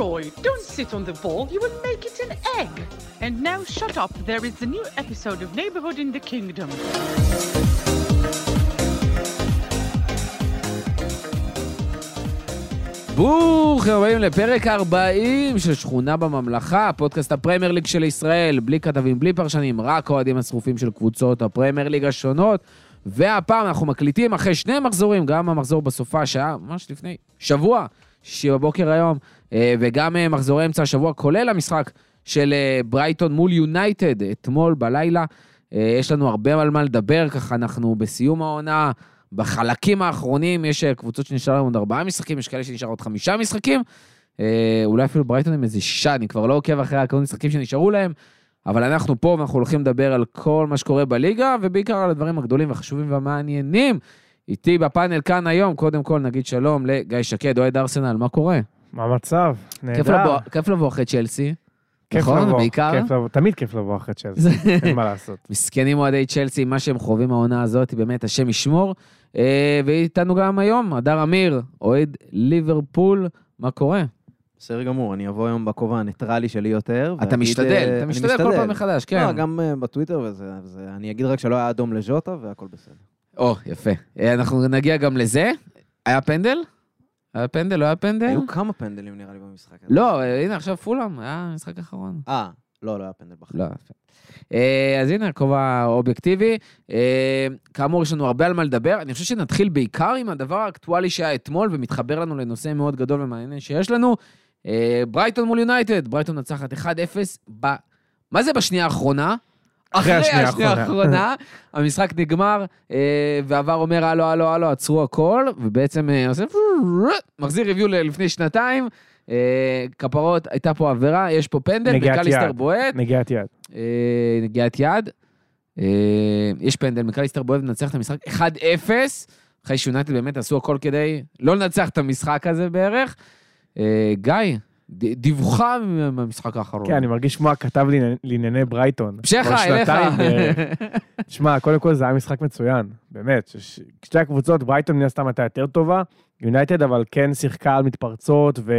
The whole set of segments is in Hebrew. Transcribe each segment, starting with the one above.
Leroy, don't sit on the ball, you will make it an egg. And now shut up, there is a new episode of Neighborhood in the Kingdom. ברוכים הבאים לפרק 40 של שכונה בממלכה, פודקאסט הפרמייר ליג של ישראל, בלי כתבים, בלי פרשנים, רק אוהדים השרופים של קבוצות הפרמייר ליג השונות. והפעם אנחנו מקליטים אחרי שני מחזורים, גם המחזור בסופה, שעה ממש לפני שבוע, שישי בבוקר היום, אה, וגם אה, מחזורי אמצע השבוע, כולל המשחק של אה, ברייטון מול יונייטד אתמול בלילה. יש לנו הרבה על מה לדבר, ככה אנחנו בסיום העונה. בחלקים האחרונים יש קבוצות שנשאר להם עוד ארבעה משחקים, יש כאלה שנשאר עוד חמישה משחקים. אולי אפילו ברייטון עם איזה שישה, אני כבר לא עוקב אחרי הכמות משחקים שנשארו להם, אבל אנחנו פה ואנחנו הולכים לדבר על כל מה שקורה בליגה, ובעיקר על הדברים הגדולים והחשובים והמעניינים. איתי בפאנל כאן היום, קודם כל נגיד שלום לגיא שקד, אוהד ארסנל, מה קורה? מה המצב? כיף נהדר. לבוא, כיף לבוא אחרי צ'לסי. כיף נכון? לבוא, בעיקר? כיף לבוא, תמיד כיף לבוא אחרי צ'לסי, אין מה לעשות. מסכנים אוהדי צ'לסי, מה שהם חווים העונה הזאת, באמת, השם ישמור. אה, ואיתנו גם היום, הדר אמיר, אוהד ליברפול, מה קורה? בסדר גמור, אני אבוא היום בכובע הניטרלי שלי יותר. אתה ואגיד, משתדל, אה, אתה משתדל כל פעם מחדש, כן. לא, גם אה, בטוויטר וזה, וזה- אני אגיד רק שלא היה אדום לז'וטה והכל בסדר. או, יפה. אה, אנחנו נגיע גם לזה. היה פנדל? היה פנדל? לא היה פנדל? היו כמה פנדלים נראה לי במשחק הזה. לא, אה, הנה עכשיו פולאם, היה משחק אחרון. אה, לא, לא היה פנדל בכלל. לא, יפה. אה, אז הנה, הכובע האובייקטיבי. כאמור, יש לנו הרבה על מה לדבר. אני חושב שנתחיל בעיקר עם הדבר האקטואלי שהיה אתמול, ומתחבר לנו לנושא מאוד גדול ומעניין שיש לנו. ברייטון מול יונייטד, ברייטון ניצחה 1-0 ב... מה זה בשנייה האחרונה? אחרי השנייה האחרונה, המשחק נגמר, אה, ועבר אומר, הלו, הלו, הלו, עצרו הכל, ובעצם אה, עושה... מחזיר ריוויו לפני שנתיים. אה, כפרות, הייתה פה עבירה, יש פה פנדל, מקליסטר. בועט. נגיעת יד. נגיעת יד. יש פנדל, מקליסטר בועט ומנצח את המשחק 1-0, אחרי שיונייטד באמת עשו הכל כדי לא לנצח את המשחק הזה בערך. גיא, דיווחה מהמשחק האחרון. כן, אני מרגיש כמו הכתב לענייני- ברייטון. המשך אליך. בערך. שמע, קודם כל זה היה משחק מצוין, באמת. שתי הקבוצות, ברייטון מן הסתם הייתה יותר טובה, יונייטד אבל כן שיחקה על מתפרצות, ואתה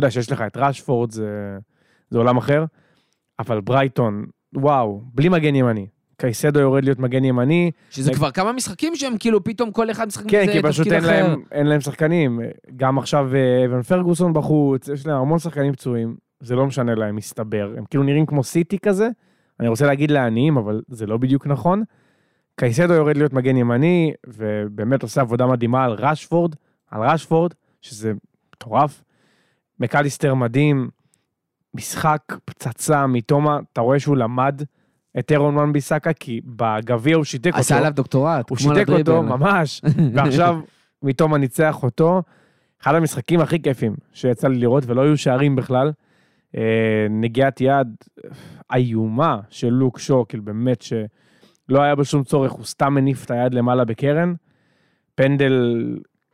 יודע שיש לך את ראשפורד, זה זה עולם אחר, אבל ברייטון, וואו, בלי מגן ימני. קייסדו יורד להיות מגן ימני, שזה כבר כמה משחקים שהם כאילו פתאום כל אחד משחק כן, כי פשוט אין אחר. להם, אין להם שחקנים. גם עכשיו אה, אבן פרגוסון בחוץ, יש להם המון שחקנים פצועים, זה לא משנה להם, מסתבר. הם כאילו נראים כמו סיטי כזה, אני רוצה להגיד לעניים, אבל זה לא בדיוק נכון. קייסדו יורד להיות מגן ימני, ובאמת עושה עבודה מדהימה על ראשפורד, על ראשפורד, שזה מטורף. מקליסטר מדהים, משחק פצצה מתומה, אתה רואה שהוא למד את אירון מן ביסאקה, כי בגביע הוא שיתק אותו. עשה עליו דוקטורט, הוא שיתק אותו. ממש, ועכשיו מתומה ניצח אותו. אחד המשחקים הכי כיפים שיצא לי לראות, ולא היו שערים בכלל. אה, נגיעת יד איומה של לוק שו, כאילו באמת שלא היה בו שום צורך, הוא סתם מניף את היד למעלה בקרן. פנדל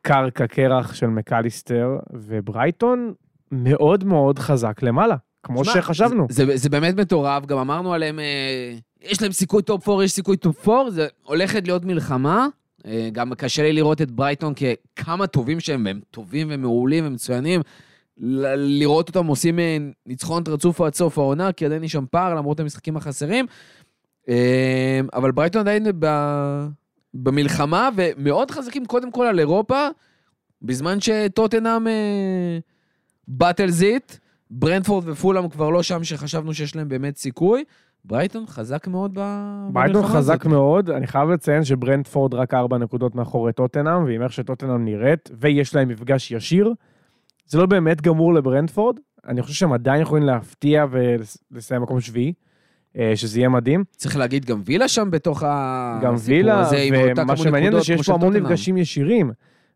קרקע קרח של מקליסטר, וברייטון מאוד מאוד חזק למעלה, כמו תשמע, שחשבנו. זה, זה, זה באמת מטורף, גם אמרנו עליהם, אה, יש להם סיכוי top 4, יש סיכוי top 4, זה הולכת להיות מלחמה. אה, גם קשה לי לראות את ברייטון ככמה טובים שהם, והם טובים ומצוינים ומצוינים. ל- לראות אותם עושים אה, ניצחון רצוף עד סוף העונה, כי עדיין יש שם פער למרות המשחקים החסרים. אה, אבל ברייטון עדיין ב... במלחמה, ומאוד חזקים קודם כל על אירופה, בזמן שטוטנאם באטלזיט, ברנדפורד ופולאם כבר לא שם שחשבנו שיש להם באמת סיכוי. ברייטון חזק מאוד ב- ברייטון במלחמה חזק הזאת. מאוד, אני חייב לציין שברנדפורד רק ארבע נקודות מאחורי טוטנאם, ועם איך שטוטנאם נראית, ויש להם מפגש ישיר, זה לא באמת גמור לברנדפורד, אני חושב שהם עדיין יכולים להפתיע ולסיים מקום שביעי, אה, שזה יהיה מדהים. צריך להגיד, גם וילה שם בתוך. גם הסיפור וילה, הזה, עם אותה ומה כמות שמעניין זה נקודות שיש כמו פה המון של. מפגשים ישירים.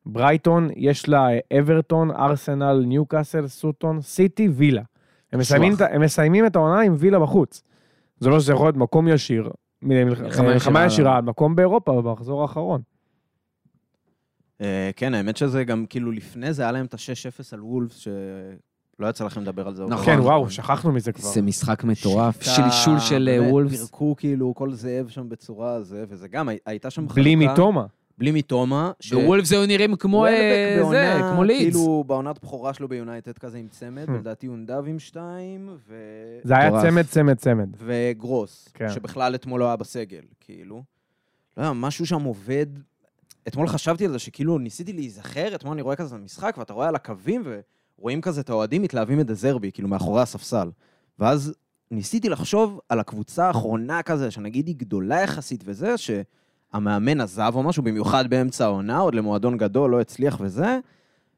ברייטון, יש לה אה, אברטון, ארסנל, ניוקאסל, סוטון, סיטי, וילה. הם מסיימים, הם מסיימים את העונה עם וילה בחוץ. זה אומר שזה יכול להיות מקום ישיר, מלח- מלחמה ישירה. על מקום באירופה במחזור האחרון. אה, כן, האמת שזה גם, כאילו, לפני זה היה להם את ה-6-0 על וולף, שלא יצא לכם לדבר על זה. נכון. כן, וואו. שכחנו מזה כבר. זה משחק מטורף, שלשול של אה, וולפס. פירקו כאילו כל זאב שם בצורה זה, וזה גם, הי- הייתה שם בלי חלוקה- מתומה. בלי מיטומה. ש- ווולפס היו נראים כמו אה, זה, בעונה, כמו לידס. כאילו, בעונת בכורה שלו ביונייטד כזה עם צמד, Hmm. ולדעתי הוא נדב עם שתיים, ו... זה היה. צמד, צמד, צמד. וגרוס, כן. שבכלל אתמול לא היה בסגל, כאילו. לא יודע, משהו שם עובד. אתמול חשבתי על זה שכאילו ניסיתי להיזכר, אתמול אני רואה כזה משחק, ואתה רואה על הקווים, ורואים כזה את האוהדים מתלהבים את דזרבי, כאילו מאחורי הספסל. ואז ניסיתי לחשוב על הקבוצה האחרונה כזה, שנגיד היא גדולה יחסית וזה, שהמאמן עזב או משהו, במיוחד באמצע העונה, עוד למועדון גדול, לא הצליח וזה,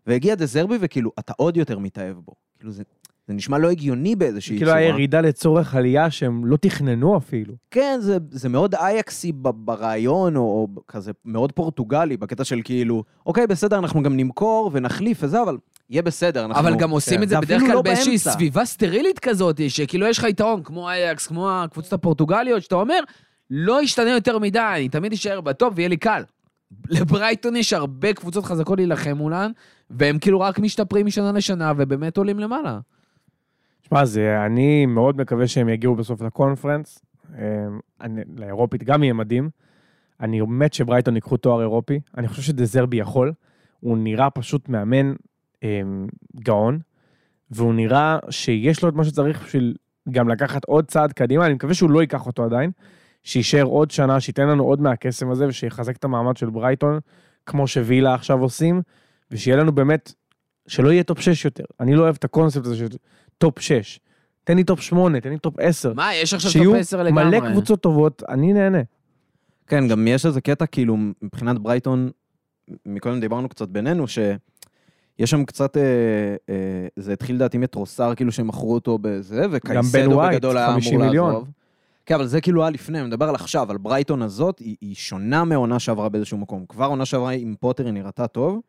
והגיע דזרבי, וכאילו, אתה עוד יותר מתאהב בו. כאילו, זה, זה נשמע לא הגיוני באיזושהי כאילו צורה. היה ירידה לצורך עלייה שהם לא תכננו אפילו. כן, זה, זה מאוד אייקסי ב- ברעיון, או, או כזה מאוד פורטוגלי, בקטע של כאילו, אוקיי, בסדר, אנחנו גם נמכור ונחליף וזה, אבל יהיה בסדר. אנחנו... אבל גם עושים כן. את זה בדרך אפילו כלל לא באיזושהי באמצע. סביבה סטרילית כזאת, שכאילו יש לך יתרון, כמו אייקס, כמו הקבוצות הפורטוגליות, שאתה אומר, לא ישתנה יותר מדי, אני תמיד אשאר בטופ ויהיה לי קל. לברייטון יש הרבה קבוצות חזקות להילחם מולן, והם כאילו רק משתפרים משנה לשנה, ובאמת עולים למעלה. שמע, אני מאוד מקווה שהם יגיעו בסוף לקונפרנס. אה, אני- לאירופית גם יהיה מדהים. אני מת שברייטון ייקחו תואר אירופי. אני חושב שדזרבי יכול. הוא נראה פשוט מאמן אה, גאון, והוא נראה שיש לו את מה שצריך בשביל גם לקחת עוד צעד קדימה. אני מקווה שהוא לא ייקח אותו עדיין, שיישאר עוד שנה, שייתן לנו עוד מהקסם הזה, ושיחזק את המעמד של ברייטון, כמו שווילה עכשיו עושים, ושיהיה לנו באמת, שלא יהיה טופ 6 יותר. אני לא אוהב את הקונספט הזה של טופ 6. תן לי טופ 8, תן לי טופ 10. מה, יש עכשיו שיהיו טופ 10 לגמרי. מלא קבוצות טובות, אני נהנה. כן, גם יש איזה קטע, כאילו, מבחינת ברייטון, מקודם דיברנו קצת בינינו, שיש שם קצת, אה, אה, זה התחיל לדעתי מטרוסר, כאילו שהם מכרו אותו בזה, גם בן וקייסדו בגדול היה 50 אמור מיליון. לעזוב. כן, אבל זה כאילו היה לפני, אני מדבר על עכשיו, על ברייטון הזאת, היא, היא שונה מעונה שעברה באיזשהו מקום. כבר עונה שעברה עם פוטר היא נראתה טוב,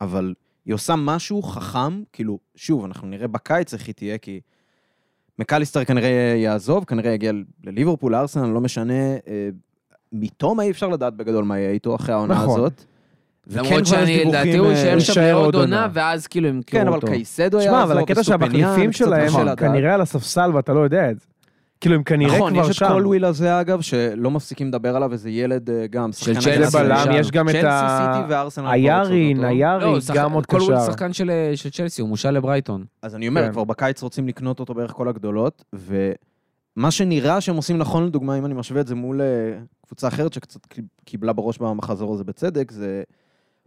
אבל היא עושה משהו חכם, כאילו, שוב, אנחנו נראה בקיץ איך היא תהיה, כי מקליסטר כנראה יעזוב, כנראה יגיע לליברפול, לארסנל, לא משנה. אה, מתומה אי אפשר לדעת בגדול מה יהיה איתו אחרי העונה נכון. הזאת. למרות שאני, לדעתי הוא אה, יישאר שם יישאר לעוד עוד עונה. ואז כאילו הם כן, אבל. קייסדו שמע, יעזוב, אבל הקטע שהמחליפים שלהם. כנראה על הספסל ואתה לא יודע את זה. כאילו הם כנראה נכון, כבר יש את שם. קולוויל הזה, אגב, שלא מפסיקים לדבר עליו, איזה ילד אה, גם, שחקן צ'לסי. בלם. יש גם את צ'לסי, ה- סיטי וארסנל. היארין. היארין, לא, גם עוד קשר. שחקן של של צ'לסי, הוא מושאל לברייטון. אז אני אומר, כן. כבר בקיץ רוצים לקנות אותו בערך כל הגדולות, ומה שנראה שהם עושים נכון, לדוגמה, אם אני משווה את זה מול אה, קבוצה אחרת שקצת קיבלה בראש במחזור הזה בצדק, זה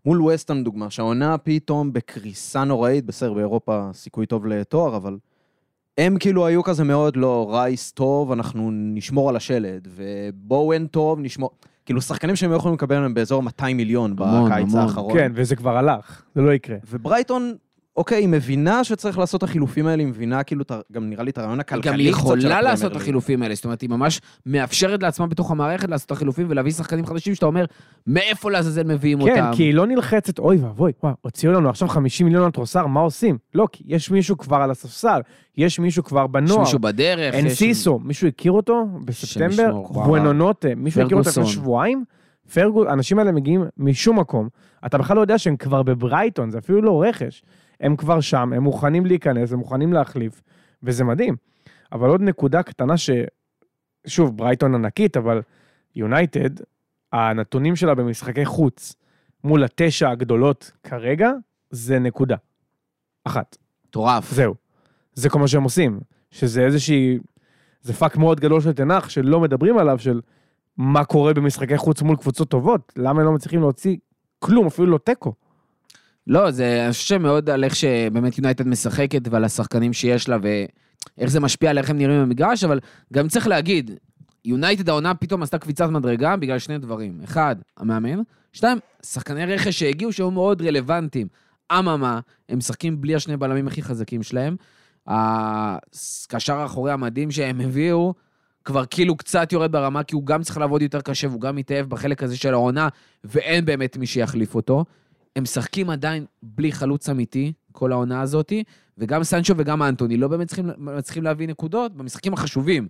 מול ווסטהאם, דוגמה, שהעונה פתאום בקריסה נוראית, בסדר, באירופה סיכוי טוב לתואר, אבל הם כאילו היו כזה מאוד, לא, רייס טוב, אנחנו נשמור על השלד, ובואוין טוב, נשמור... כאילו, שחקנים שהם היו יכולים לקבל עליהם באזור 200 מיליון המון, בקיץ המון. האחרון. כן, וזה כבר הלך, זה לא יקרה. וברייטון, אוקיי, היא מבינה שצריך לעשות את החילופים האלה, היא מבינה כאילו, גם נראה לי את הרעיון הכלכלי גם היא יכולה לעשות את. החילופים האלה, זאת אומרת, היא ממש מאפשרת לעצמה בתוך המערכת לעשות את החילופים ולהביא שחקנים חדשים שאתה אומר, מאיפה לעזאזל מביאים אותם? כן, כי היא לא נלחצת, אוי ואבוי, וואו, הוציאו לנו עכשיו 50 מיליון על טרוסר, מה עושים? לא, כי יש מישהו כבר על הספסל, יש מישהו כבר יש בנוער. מישהו בדרך, אין יש- סיסו, מישהו הכיר אותו בספטמבר? בואנונוטה, מישהו הכיר אותו לפני. שבועיים? פרגו, האנשים האלה מגיעים משום מקום, אתה בכלל לא יודע שהם כבר בברייטון, זה אפילו לא רכש. הם כבר שם, הם מוכנים להיכנס, הם מוכנים להחליף, וזה מדהים. אבל עוד נקודה קטנה ש... שוב, ברייטון ענקית, אבל יונייטד, הנתונים שלה במשחקי חוץ מול התשע הגדולות כרגע, זה נקודה. אחת. מטורף. זהו. זה כל מה שהם עושים. שזה איזושהי... זה פאק מאוד גדול של טן האח, שלא מדברים עליו, של מה קורה במשחקי חוץ מול קבוצות טובות. למה הם לא מצליחים להוציא כלום, אפילו לא תיקו. לא, זה, אני חושב שמאוד על איך שבאמת יונייטד משחקת ועל השחקנים שיש לה ואיך זה משפיע על איך הם נראים במגרש, אבל גם צריך להגיד, יונייטד העונה פתאום עשתה קפיצת מדרגה בגלל שני דברים. אחד, המאמן. שתיים, שחקני רכש שהגיעו שהיו מאוד רלוונטיים. אממה, הם משחקים בלי השני בלמים הכי חזקים שלהם. הקשר האחורי המדהים שהם הביאו, כבר כאילו קצת יורד ברמה, כי הוא גם צריך לעבוד יותר קשה והוא גם מתאהב בחלק הזה של העונה, ואין באמת מי שיחליף אותו. הם משחקים עדיין בלי חלוץ אמיתי, כל העונה הזאתי, וגם סנצ'ו וגם אנטוני לא באמת צריכים, מצליחים להביא נקודות במשחקים החשובים.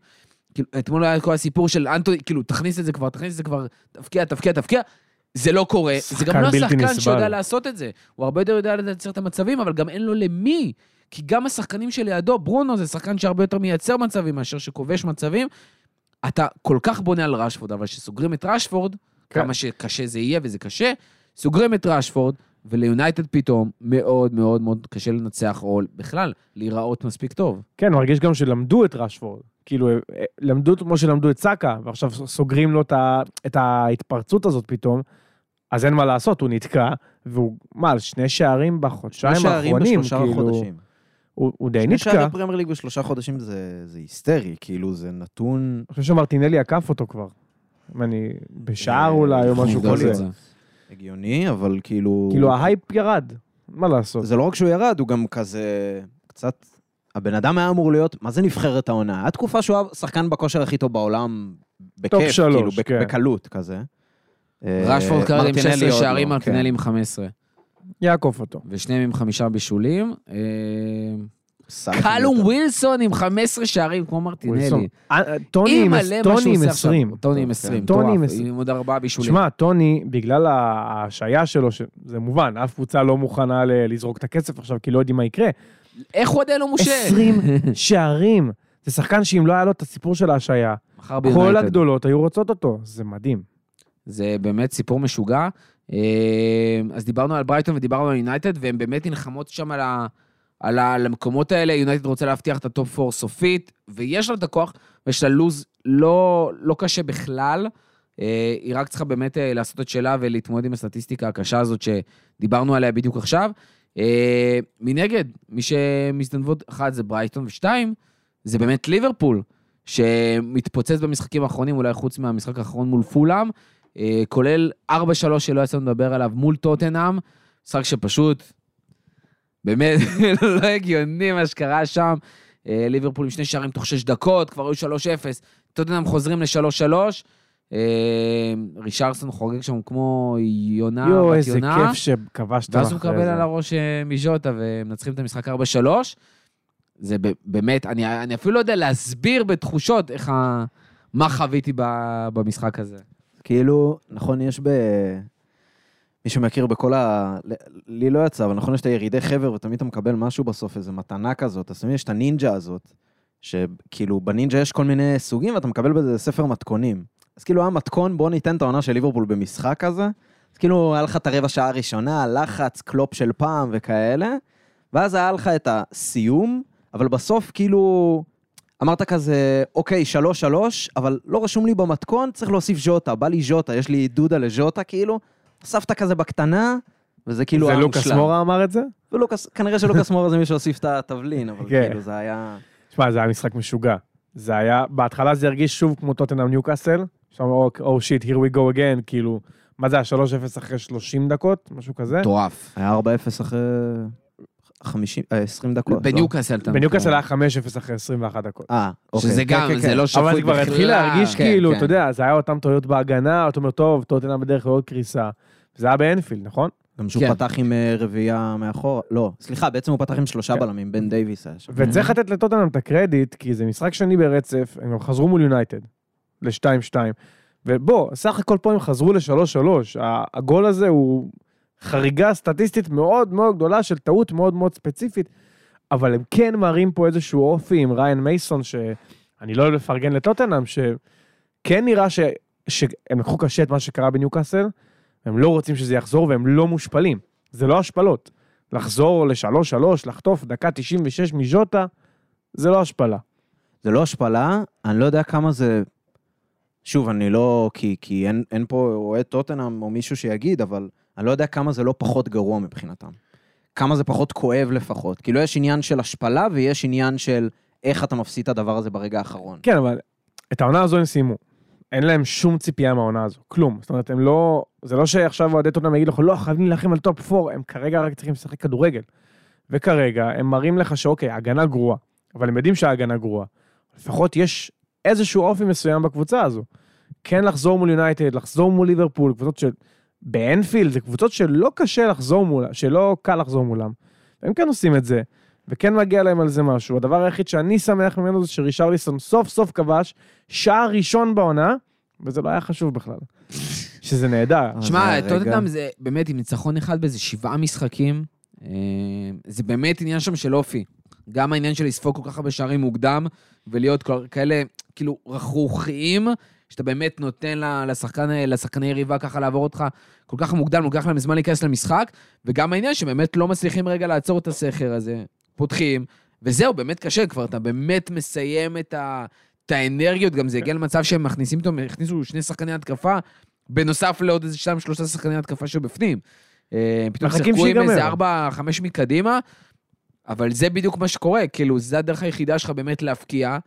כאילו, אתמול היה כל הסיפור של אנטוני, כאילו, תכניס את זה כבר, תכניס את זה כבר, תפקיע, תפקיע, תפקיע. זה לא קורה, זה גם לא השחקן. שיודע לעשות את זה. הוא הרבה יותר יודע לייצר את המצבים, אבל גם אין לו למי. כי גם השחקנים שלידו, ברונו זה שחקן שהרבה יותר מייצר מצבים מאשר שכובש מצבים. אתה כל כך בונה על רשפורד, אבל כשסוגרים את רשפורד, כן. כמה שקשה זה יהיה, וזה קשה, סוגרים את ראשפורד, וליונייטד פתאום מאוד מאוד מאוד קשה לנצח, או בכלל, להיראות מספיק טוב. כן, מרגיש גם שלמדו את רשפורד. כאילו, אה, למדו אותו כמו שלמדו את סאקה, ועכשיו סוגרים לו את ההתפרצות הזאת פתאום, אז אין מה לעשות, הוא נתקע, והוא, מה, על שני שערים בחודשיים שני שערים האחרונים, בשלושה כאילו, חודשים. הוא הוא די שני שערי נתקע. פרמייר ליג בשלושה חודשים זה זה היסטרי, כאילו זה נתון... אני חושב שמרטינלי עקף אותו כבר. אם אני, בשער אולי, או משהו כזה. הגיוני, אבל כאילו... כאילו, ההייפ ירד, מה לעשות? זה לא רק שהוא ירד, הוא גם כזה... קצת... הבן אדם היה אמור להיות, מה זה נבחרת העונה? היה תקופה שהוא היה שחקן בכושר הכי טוב בעולם, בכיף, שלוש, כאילו, בק- כן. בקלות כזה. ראשפורד כרגע עם מרטינלי 16 עוד שערים, לא, מרטינלי. עם 15. יעקוף אותו. ושניהם עם חמישה בישולים. קלום. ווילסון עם 15 שערים, כמו. מרטינלי. אה, טוני עם- אימא'לה, מה טוני שהוא עם עושה עכשיו. 20. טוני עם כן. 20, טוני עם מטורף, 20. עם עוד ארבעה בישולים. שמע, טוני, בגלל ההשעיה שלו, שזה מובן, אף קבוצה לא מוכנה לזרוק את הכסף עכשיו, כי לא יודעים מה יקרה. איך הוא עדיין לא מושל? 20 שערים. זה שחקן שאם לא היה לו את הסיפור של ההשעיה, כל. הגדולות היו רוצות אותו. זה מדהים. זה באמת סיפור משוגע. אה, אז דיברנו על ברייטון ודיברנו על יונייטד, והן באמת נלחמות שם על, ה, על, המקומות האלה. יונייטד רוצה להבטיח את הטופ 4 סופית, ויש לה את הכוח, ויש לה לו"ז לא, לא קשה בכלל. אה, היא רק צריכה באמת אה, לעשות את שלה ולהתמודד עם הסטטיסטיקה הקשה הזאת שדיברנו עליה בדיוק עכשיו. אה, מנגד, מי שמזדנבות, אחת זה ברייטון, ושתיים, זה באמת ליברפול, שמתפוצץ במשחקים האחרונים, אולי חוץ מהמשחק האחרון מול פולאם, כולל 4-3 שלא יצא לנו לדבר עליו מול טוטנאם, משחק שפשוט, באמת, לא הגיוני מה שקרה שם. אה, ליברפול עם שני שערים תוך 6 דקות, כבר היו 3-0, טוטנאם חוזרים ל-3-3. אה, רישרסון חוגג שם כמו יונה, יואו, בת איזה יונה. כיף שכבשת ואז הוא מקבל. על הראש אה, מז'וטה ומנצחים את המשחק 4-3. זה באמת, אני, אני אפילו לא יודע להסביר בתחושות איך ה... מה חוויתי במשחק הזה. כאילו, נכון, יש ב... מי שמכיר בכל ה... לי לא יצא, אבל נכון, יש את הירידי חבר, ותמיד אתה מקבל משהו בסוף, איזו מתנה כזאת. אז תמיד יש את הנינג'ה הזאת, שכאילו, בנינג'ה יש כל מיני סוגים, ואתה מקבל בזה ספר מתכונים. אז כאילו, היה מתכון, בוא ניתן את העונה של ליברפול במשחק הזה. אז כאילו, היה לך את הרבע שעה הראשונה, לחץ, קלופ של פעם וכאלה, ואז היה לך את הסיום, אבל בסוף, כאילו, אמרת כזה, אוקיי, שלוש שלוש, אבל לא רשום לי במתכון, צריך להוסיף ז'וטה, בא לי ז'וטה, יש לי דודה לז'וטה, כאילו, הוספת כזה בקטנה, וזה כאילו זה היה לוקאס. מורה אמר את זה? ולוקאס, כנראה שלוקאס מורה זה מי שהוסיף את התבלין, אבל כן. כאילו זה היה... שמע, זה היה משחק משוגע. זה היה, בהתחלה זה הרגיש שוב כמו טוטנאם ניוקאסל, שם או שיט, here we go again, כאילו, מה זה היה 3-0 אחרי 30 דקות, משהו כזה? מטורף. היה 4-0 אחרי 50, אה, 20 דקות. לא? בניוקאסל אתה בניוקאסל. היה 5-0 אחרי 21 דקות. אה, אוקיי. שזה כן, גם, כן, זה כן. לא שפוי בכלל. אבל זה כבר התחיל להרגיש כן, כאילו, כן. אתה יודע, זה היה אותם טעויות בהגנה, אתה אומר, טוב, טוטנאם בדרך לעוד קריסה. זה היה באנפילד, נכון? גם שהוא כן. פתח עם אה, רביעייה מאחור, לא, סליחה, בעצם הוא פתח עם שלושה כן. בלמים, בן דייוויס היה שם. וצריך לתת לטוטנאם את הקרדיט, כי זה משחק שני ברצף, הם גם חזרו מול יונייטד, ל-2-2. ובוא, סך הכל פה הם חזרו ל-3-3. הגול הזה הוא חריגה סטטיסטית מאוד מאוד גדולה של טעות מאוד מאוד ספציפית, אבל הם כן מראים פה איזשהו אופי עם ריין מייסון, שאני לא אוהב לפרגן לטוטנאם, שכן נראה ש... שהם לקחו קשה את מה שקרה בניוקאסל, הם לא רוצים שזה יחזור והם לא מושפלים. זה לא השפלות. לחזור ל-3-3, לחטוף דקה 96 מז'וטה, זה לא השפלה. זה לא השפלה, אני לא יודע כמה זה... שוב, אני לא... כי, כי אין, אין פה אוהד טוטנאם או מישהו שיגיד, אבל אני לא יודע כמה זה לא פחות גרוע מבחינתם. כמה זה פחות כואב לפחות. כאילו, יש עניין של השפלה ויש עניין של איך אתה מפסיד את הדבר הזה ברגע האחרון. כן, אבל את העונה הזו הם סיימו. אין להם שום ציפייה מהעונה הזו, כלום. זאת אומרת, הם לא... זה לא שעכשיו אוהדי טוטנאם יגידו לך, לא, חייבים להילחם על טופ 4, הם כרגע רק צריכים לשחק כדורגל. וכרגע הם מראים לך שאוקיי, ההגנה גרועה, אבל הם יודעים שההגנה גרועה. לפחות יש איזשהו אופי מסוים בקבוצה הזו. כן לחזור מול יונייטד, לחזור מול ליברפול, קבוצות של... באנפילד, זה קבוצות שלא קשה לחזור מולן, שלא קל לחזור מולם. והם כן עושים את זה, וכן מגיע להם על זה משהו. הדבר היחיד שאני שמח ממנו זה שרישרליסון סוף סוף כבש שער ראשון בעונה, וזה לא היה חשוב בכלל. שזה נהדר. שמע, טוטנאם זה באמת עם ניצחון אחד באיזה שבעה משחקים. אה, זה באמת עניין שם של אופי. גם העניין של לספוג כל כך הרבה שערים מוקדם, ולהיות כאלה, כאילו, רכרוכיים, שאתה באמת נותן לשחקן, לשחקני יריבה ככה לעבור אותך כל כך מוקדם, לוקח להם זמן להיכנס למשחק, וגם העניין שבאמת לא מצליחים רגע לעצור את הסכר הזה, פותחים, וזהו, באמת קשה כבר, אתה באמת מסיים את, ה, את האנרגיות, גם זה הגיע למצב שהם מכניסים אותו, הכניסו שני שחקני התקפה, בנוסף לעוד איזה שתיים, שלושה שחקני התקפה שהיו בפנים. אה, פתאום מחכים שיחקו עם. איזה ארבע, חמש מקדימה, אבל זה בדיוק מה שקורה, כאילו, זה הדרך היחידה שלך באמת להפקיע,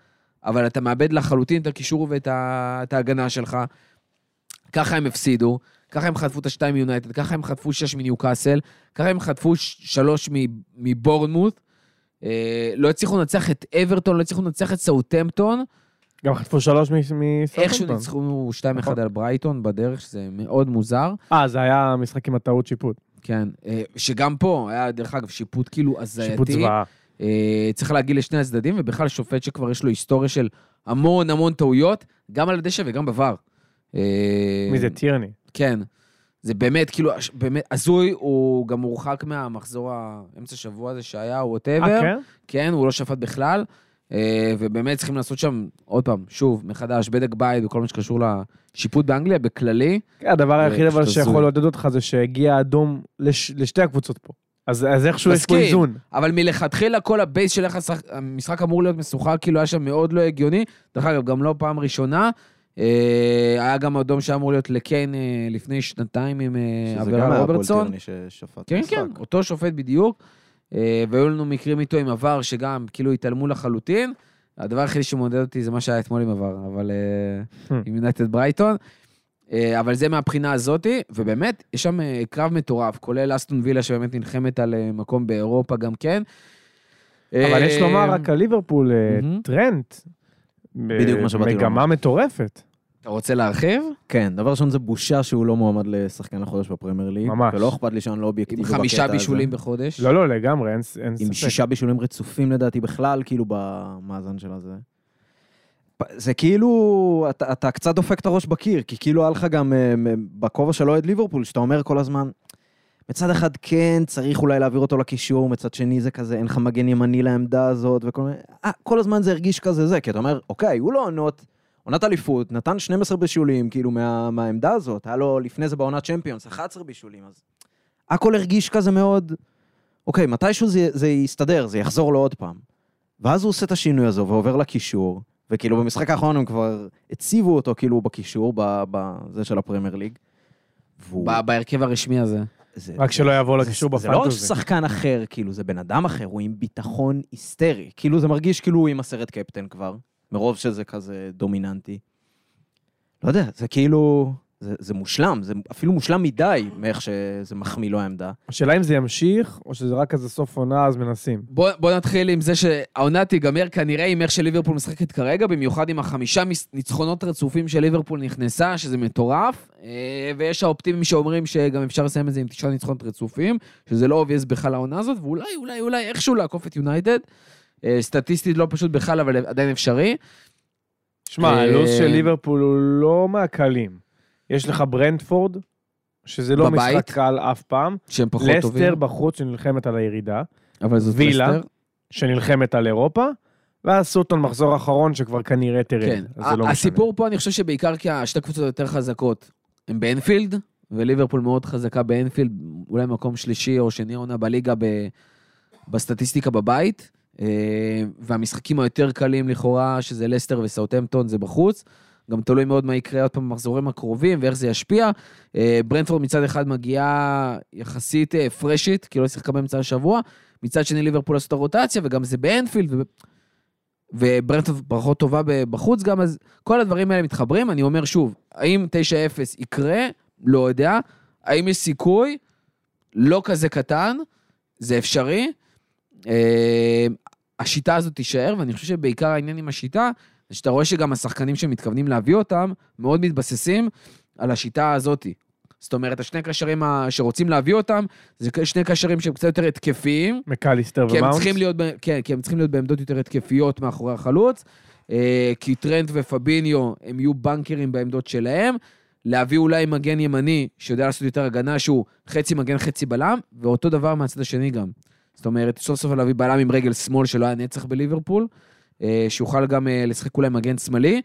אבל אתה מאבד לחלוטין את הקישור ואת ה, את ההגנה שלך. ככה הם הפסידו, ככה הם חטפו את השתיים מיונייטד, ככה הם חטפו שש מניוקאסל, ככה הם חטפו שלוש מבורנמוט. אה, לא הצליחו לנצח את אברטון, לא הצליחו לנצח את סאוטמפטון. גם חטפו שלוש מסאוטהמפטון. איכשהו ניצחו 2-1 נכון. על ברייטון בדרך, שזה מאוד מוזר. אה, זה היה משחק עם הטעות שיפוט. כן, אה, שגם פה היה, דרך אגב, שיפוט כאילו הזייתי. שיפוט זוועה. אה, צריך להגיד לשני הצדדים, ובכלל שופט שכבר יש לו היסטוריה של המון המון טעויות, גם על הדשא וגם בVAR. מי זה טירני? כן. זה באמת, כאילו, באמת, הזוי, הוא גם הורחק מהמחזור האמצע שבוע הזה שהיה, או ווטאבר. אה, כן? כן, הוא לא שפט בכלל. אה, ובאמת צריכים לעשות שם, עוד פעם, שוב, מחדש, בדק בית וכל מה שקשור לשיפוט באנגליה, בכללי. כן, הדבר היחיד אבל שיכול. לעודד אותך זה שהגיע אדום לש- לשתי הקבוצות פה. אז אז איכשהו יש פה. איזון. אבל מלכתחילה כל ה base של איך המשחק אמור להיות משוחק, כאילו היה שם מאוד לא הגיוני. דרך אגב, גם לא פעם ראשונה. אה, היה גם אדום שאמור להיות לקיין אה, לפני שנתיים עם אה, שזה גם היה רוברטסון. ששפט כן, משחק. כן, אותו שופט בדיוק. אה, והיו לנו מקרים איתו עם עבר שגם כאילו התעלמו לחלוטין. הדבר היחידי שמעודד אותי זה מה שהיה אתמול עם עבר, אבל Hmm. עם יונייטד ברייטון. אבל זה מהבחינה הזאתי, ובאמת, יש שם קרב מטורף, כולל אסטון וילה שבאמת נלחמת על מקום באירופה גם כן. אבל יש לומר רק על ליברפול. טרנט. בדיוק מה שבאתי לומר. מגמה מטורפת. אתה רוצה להרחיב? כן, דבר ראשון זה בושה שהוא לא מועמד לשחקן החודש בפרמייר ליג. ממש. ולא אכפת לי שאני לא אובייקטיבי עם בקטע הזה. חמישה בישולים בחודש. לא, לא, לגמרי, אין אין עם ספק. שישה בישולים רצופים לדעתי בכלל, כאילו במאזן של הזה. זה כאילו, אתה, אתה קצת דופק את הראש בקיר, כי כאילו היה לך גם אה, בכובע של אוהד ליברפול, שאתה אומר כל הזמן, מצד אחד כן, צריך אולי להעביר אותו לקישור, מצד שני זה כזה, אין לך מגן ימני לעמדה הזאת, וכל מיני... אה, כל הזמן זה הרגיש כזה זה, כי אתה אומר, אוקיי, הוא לא עונות, עונת אליפות, נתן 12 בישולים, כאילו, מה, מהעמדה הזאת, היה לו לפני זה בעונת צ'מפיונס, 11 בישולים, אז הכל הרגיש כזה מאוד, אוקיי, מתישהו זה, זה יסתדר, זה יחזור לו עוד פעם. ואז הוא עושה את השינוי הזה ועובר לקישור, וכאילו במשחק האחרון הם כבר הציבו אותו כאילו בקישור, בזה של הפרמייר ליג. והוא... בהרכב הרשמי הזה. זה- רק שלא יעבור לקישור זה לא בפנטזי. שחקן אחר, כאילו, זה בן אדם אחר, הוא עם ביטחון היסטרי. כאילו, זה מרגיש כאילו הוא עם הסרט קפטן כבר, מרוב שזה כזה דומיננטי. לא יודע, זה כאילו... זה, זה מושלם, זה אפילו מושלם מדי מאיך שזה מחמיא לו העמדה. השאלה אם זה ימשיך, או שזה רק כזה סוף עונה, אז מנסים. בוא, בוא נתחיל עם זה שהעונה תיגמר כנראה עם איך שליברפול משחקת כרגע, במיוחד עם החמישה ניצחונות רצופים של ליברפול נכנסה, שזה מטורף. אה, ויש האופטימים שאומרים שגם אפשר לסיים את זה עם תשעה ניצחונות רצופים, שזה לא obvious בכלל העונה הזאת, ואולי, אולי, אולי איכשהו לעקוף את יונייטד. אה, סטטיסטית לא פשוט בכלל, אבל עדיין אפשרי. שמע, אה, הלו"ז של ליברפול הוא לא מהקלים. יש לך ברנדפורד, שזה לא בבית. משחק קל אף פעם. שהם פחות לסטר טובים. בחוץ שנלחמת על הירידה. אבל זאת וילה. לסטר. שנלחמת על אירופה. ואז סוטון מחזור אחרון שכבר כנראה תרד. כן. לא משנה. הסיפור פה, אני חושב שבעיקר כי השתי קבוצות היותר חזקות הם באנפילד, וליברפול מאוד חזקה באנפילד, אולי מקום שלישי או שני עונה בליגה ב... בסטטיסטיקה בבית, אה, והמשחקים היותר קלים לכאורה, שזה לסטר וסאוטהמפטון, זה בחוץ. גם תלוי מאוד מה יקרה עוד פעם במחזורים הקרובים ואיך זה ישפיע. אה, ברנדפורד מצד אחד מגיעה יחסית אה, פרשית, כי לא שיחקה באמצע השבוע, מצד שני ליברפול עשו את הרוטציה, וגם זה באנפילד, ו... וברנדפורד פחות טובה בחוץ גם, אז כל הדברים האלה מתחברים. אני אומר שוב, האם 9-0 יקרה? לא יודע. האם יש סיכוי? לא כזה קטן, זה אפשרי. אה, השיטה הזאת תישאר, ואני חושב שבעיקר העניין עם השיטה, זה שאתה רואה שגם השחקנים שמתכוונים להביא אותם, מאוד מתבססים על השיטה הזאת. זאת אומרת, השני קשרים ה- שרוצים להביא אותם, זה שני קשרים שהם קצת יותר התקפיים, מקליסטר ומאונט. צריכים להיות, ב- כן, כי הם צריכים להיות בעמדות יותר התקפיות מאחורי החלוץ, אה, כי טרנט ופביניו הם יהיו בנקרים בעמדות שלהם, להביא אולי מגן ימני שיודע לעשות יותר הגנה שהוא חצי מגן חצי בלם, ואותו דבר מהצד השני גם. זאת אומרת, סוף סוף להביא בלם עם רגל שמאל שלא היה נצח בליברפול, שיוכל גם אה, לשחק אולי מגן שמאלי,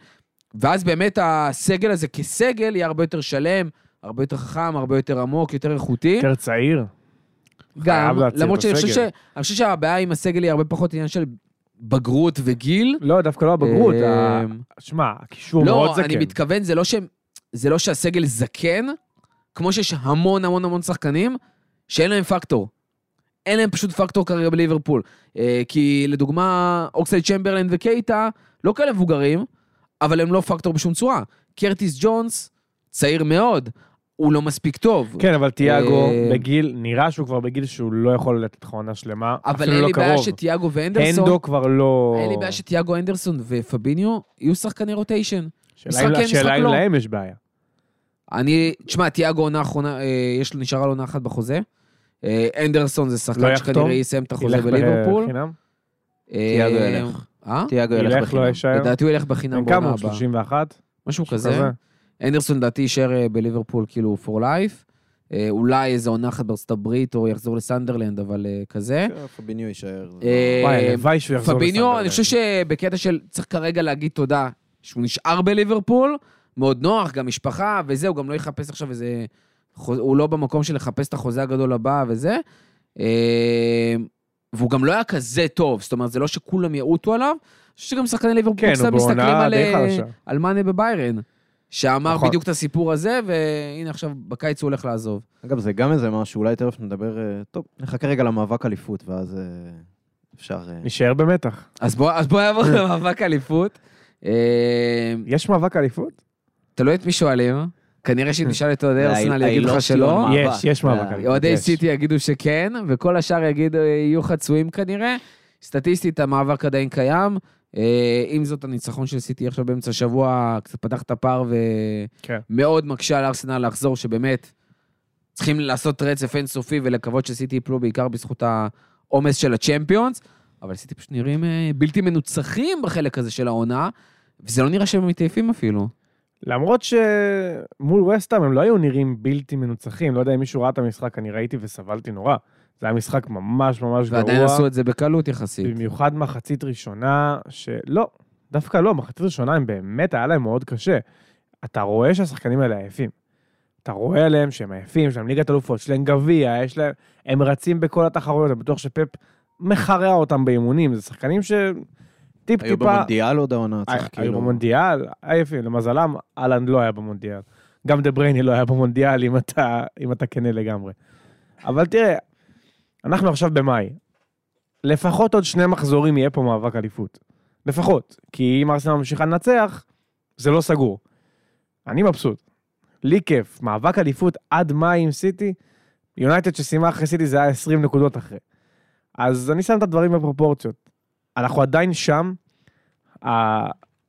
ואז באמת הסגל הזה כסגל יהיה הרבה יותר שלם, הרבה יותר חכם, הרבה יותר עמוק, יותר איכותי. יותר צעיר. גם, למרות שאני חושב, ש... אני חושב שהבעיה עם הסגל היא הרבה פחות עניין של בגרות וגיל. לא, דווקא לא הבגרות. אמ, שמע, הקישור מאוד לא, זקן. אני מתכוון, זה לא, ש... זה לא שהסגל זקן, כמו שיש המון המון המון שחקנים שאין להם פקטור. אין להם פשוט פקטור כרגע בליברפול. אה, כי לדוגמה, אוקסייד צ'מברלין וקייטה לא כאלה מבוגרים, אבל הם לא פקטור בשום צורה. קרטיס ג'ונס, צעיר מאוד, הוא לא מספיק טוב. כן, אבל תיאגו אה, בגיל, נראה שהוא כבר בגיל שהוא לא יכול לתת לך עונה שלמה, אבל אין לא לי בעיה. שתיאגו ואנדרסון, הנדו כבר לא... אין לי בעיה שתיאגו אנדרסון ופביניו יהיו שחקני רוטיישן. שאלה השאלה אם לא. להם יש בעיה. אני, תשמע, תיאגו עונה אחרונה, אה, יש לו נשארה לו עונה אחת בחוזה. אה, אנדרסון זה לא שחקן יחתום? שכנראה יסיים את החוזה בליברפול. בחינם? אה, תיאגו ילך. אה? תיאגו ילך בחינם. לא? לדעתי הוא ילך בחינם בן בעונה כמה הוא? הבאה. 31? משהו כזה. אנדרסון לדעתי יישאר אה, בליברפול כאילו for life. אולי איזה עונה אחת בארצות הברית, או יחזור לסנדרלנד, אבל כזה. כן, פביניו יישאר. וואי, הלוואי שהוא יחזור פביניו, אני לסנדרלנד. חושב שבקטע של צריך כרגע להגיד תודה שהוא נשאר בליברפול, מאוד נוח, גם משפחה וזה, הוא גם לא יחפש עכשיו איזה... הוא לא במקום של לחפש את החוזה הגדול הבא וזה. אה, והוא גם לא היה כזה טוב, זאת אומרת, זה לא שכולם יעוטו עליו, אני חושב שגם שחקני ליברפול כן, קצת מסתכלים על, אה. על מאנה בביירן, שאמר נכון. בדיוק את הסיפור הזה, והנה עכשיו בקיץ הוא הולך לעזוב. אגב, זה גם איזה משהו, אולי תכף נדבר... אה, טוב, נחכה רגע למאבק אליפות, ואז אפשר... נשאר במתח. אז בוא, אז בוא נעבור למאבק אליפות. יש מאבק אליפות? תלוי את מי שואלים. כנראה שאם תשאל את אוהדי ארסנל יגידו לך העילות שלא. שלו, מאבק. יש, יש מאבק זה- אליפות. אוהדי. סיטי יגידו שכן, וכל השאר יגידו, יהיו חצויים כנראה. סטטיסטית המאבק עדיין קיים. אה, עם זאת, הניצחון של סיטי עכשיו באמצע השבוע קצת פתח את הפער כן. ומאוד מקשה על ארסנל לחזור, שבאמת צריכים לעשות רצף אינסופי ולקוות שסיטי יפלו בעיקר בזכות העומס של הצ'מפיונס. אבל סיטי פשוט נראים אה, בלתי מנוצחים בחלק הזה של העונה, וזה לא נראה שהם מתעייפים אפילו. למרות שמול וסטהאם הם לא היו נראים בלתי מנוצחים, לא יודע אם מישהו ראה את המשחק, אני ראיתי וסבלתי נורא. זה היה משחק ממש ממש גרוע. ועדיין עשו את זה בקלות יחסית. במיוחד מחצית ראשונה, שלא, דווקא לא, מחצית ראשונה הם באמת, היה להם מאוד קשה. אתה רואה שהשחקנים האלה עייפים. אתה רואה עליהם שהם עייפים, יש להם ליגת אלופות, יש להם גביע, יש להם... הם רצים בכל התחרויות, אני בטוח שפפ מחרע אותם באימונים, זה שחקנים ש... טיפ היו. במונדיאל עוד העונה, צריך היו כאילו... במונדיאל, עייפים, למזלם, אהלנד לא היה במונדיאל. גם דה ברייני לא היה במונדיאל, אם אתה, אם אתה כנה לגמרי. אבל תראה, אנחנו עכשיו במאי. לפחות עוד שני מחזורים יהיה פה מאבק אליפות. לפחות. כי אם ארסנל ממשיכה לנצח, זה לא סגור. אני מבסוט. לי כיף. מאבק אליפות עד מאי עם סיטי, יונייטד שסיימה אחרי סיטי זה היה 20 נקודות אחרי. אז אני שם את הדברים בפרופורציות. אנחנו עדיין שם.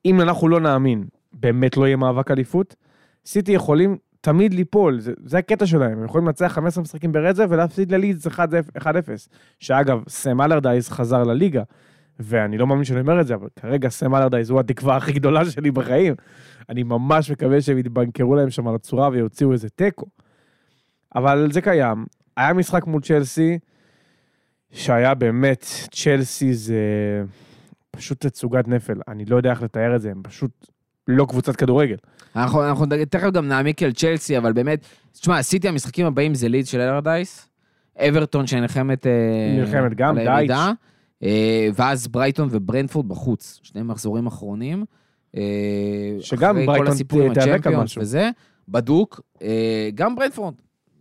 אם אנחנו לא נאמין, באמת לא יהיה מאבק אליפות. סיטי יכולים תמיד ליפול, זה, זה הקטע שלהם, הם יכולים לנצח 15 משחקים ברצף ולהפסיד ללידס 1-0, שאגב, סם אלרדייז חזר לליגה, ואני לא מאמין שאני אומר את זה, אבל כרגע סם אלרדייז הוא התקווה הכי גדולה שלי בחיים. אני ממש מקווה שהם יתבנקרו להם שם על הצורה ויוציאו איזה תיקו. אבל זה קיים. היה משחק מול צ'לסי, שהיה באמת, צ'לסי זה פשוט תצוגת נפל. אני לא יודע איך לתאר את זה, הם פשוט לא קבוצת כדורגל. אנחנו, אנחנו תכף גם נעמיק על צ'לסי, אבל באמת, תשמע, סיטי המשחקים הבאים זה לידס של אלרדייס, אברטון שנלחמת אה, נלחמת גם, הירידה, אה, ואז ברייטון וברנפורד בחוץ, שני מחזורים אחרונים. אה, שגם ברייטון תיאבק על משהו. וזה, בדוק, גם ברנפורד.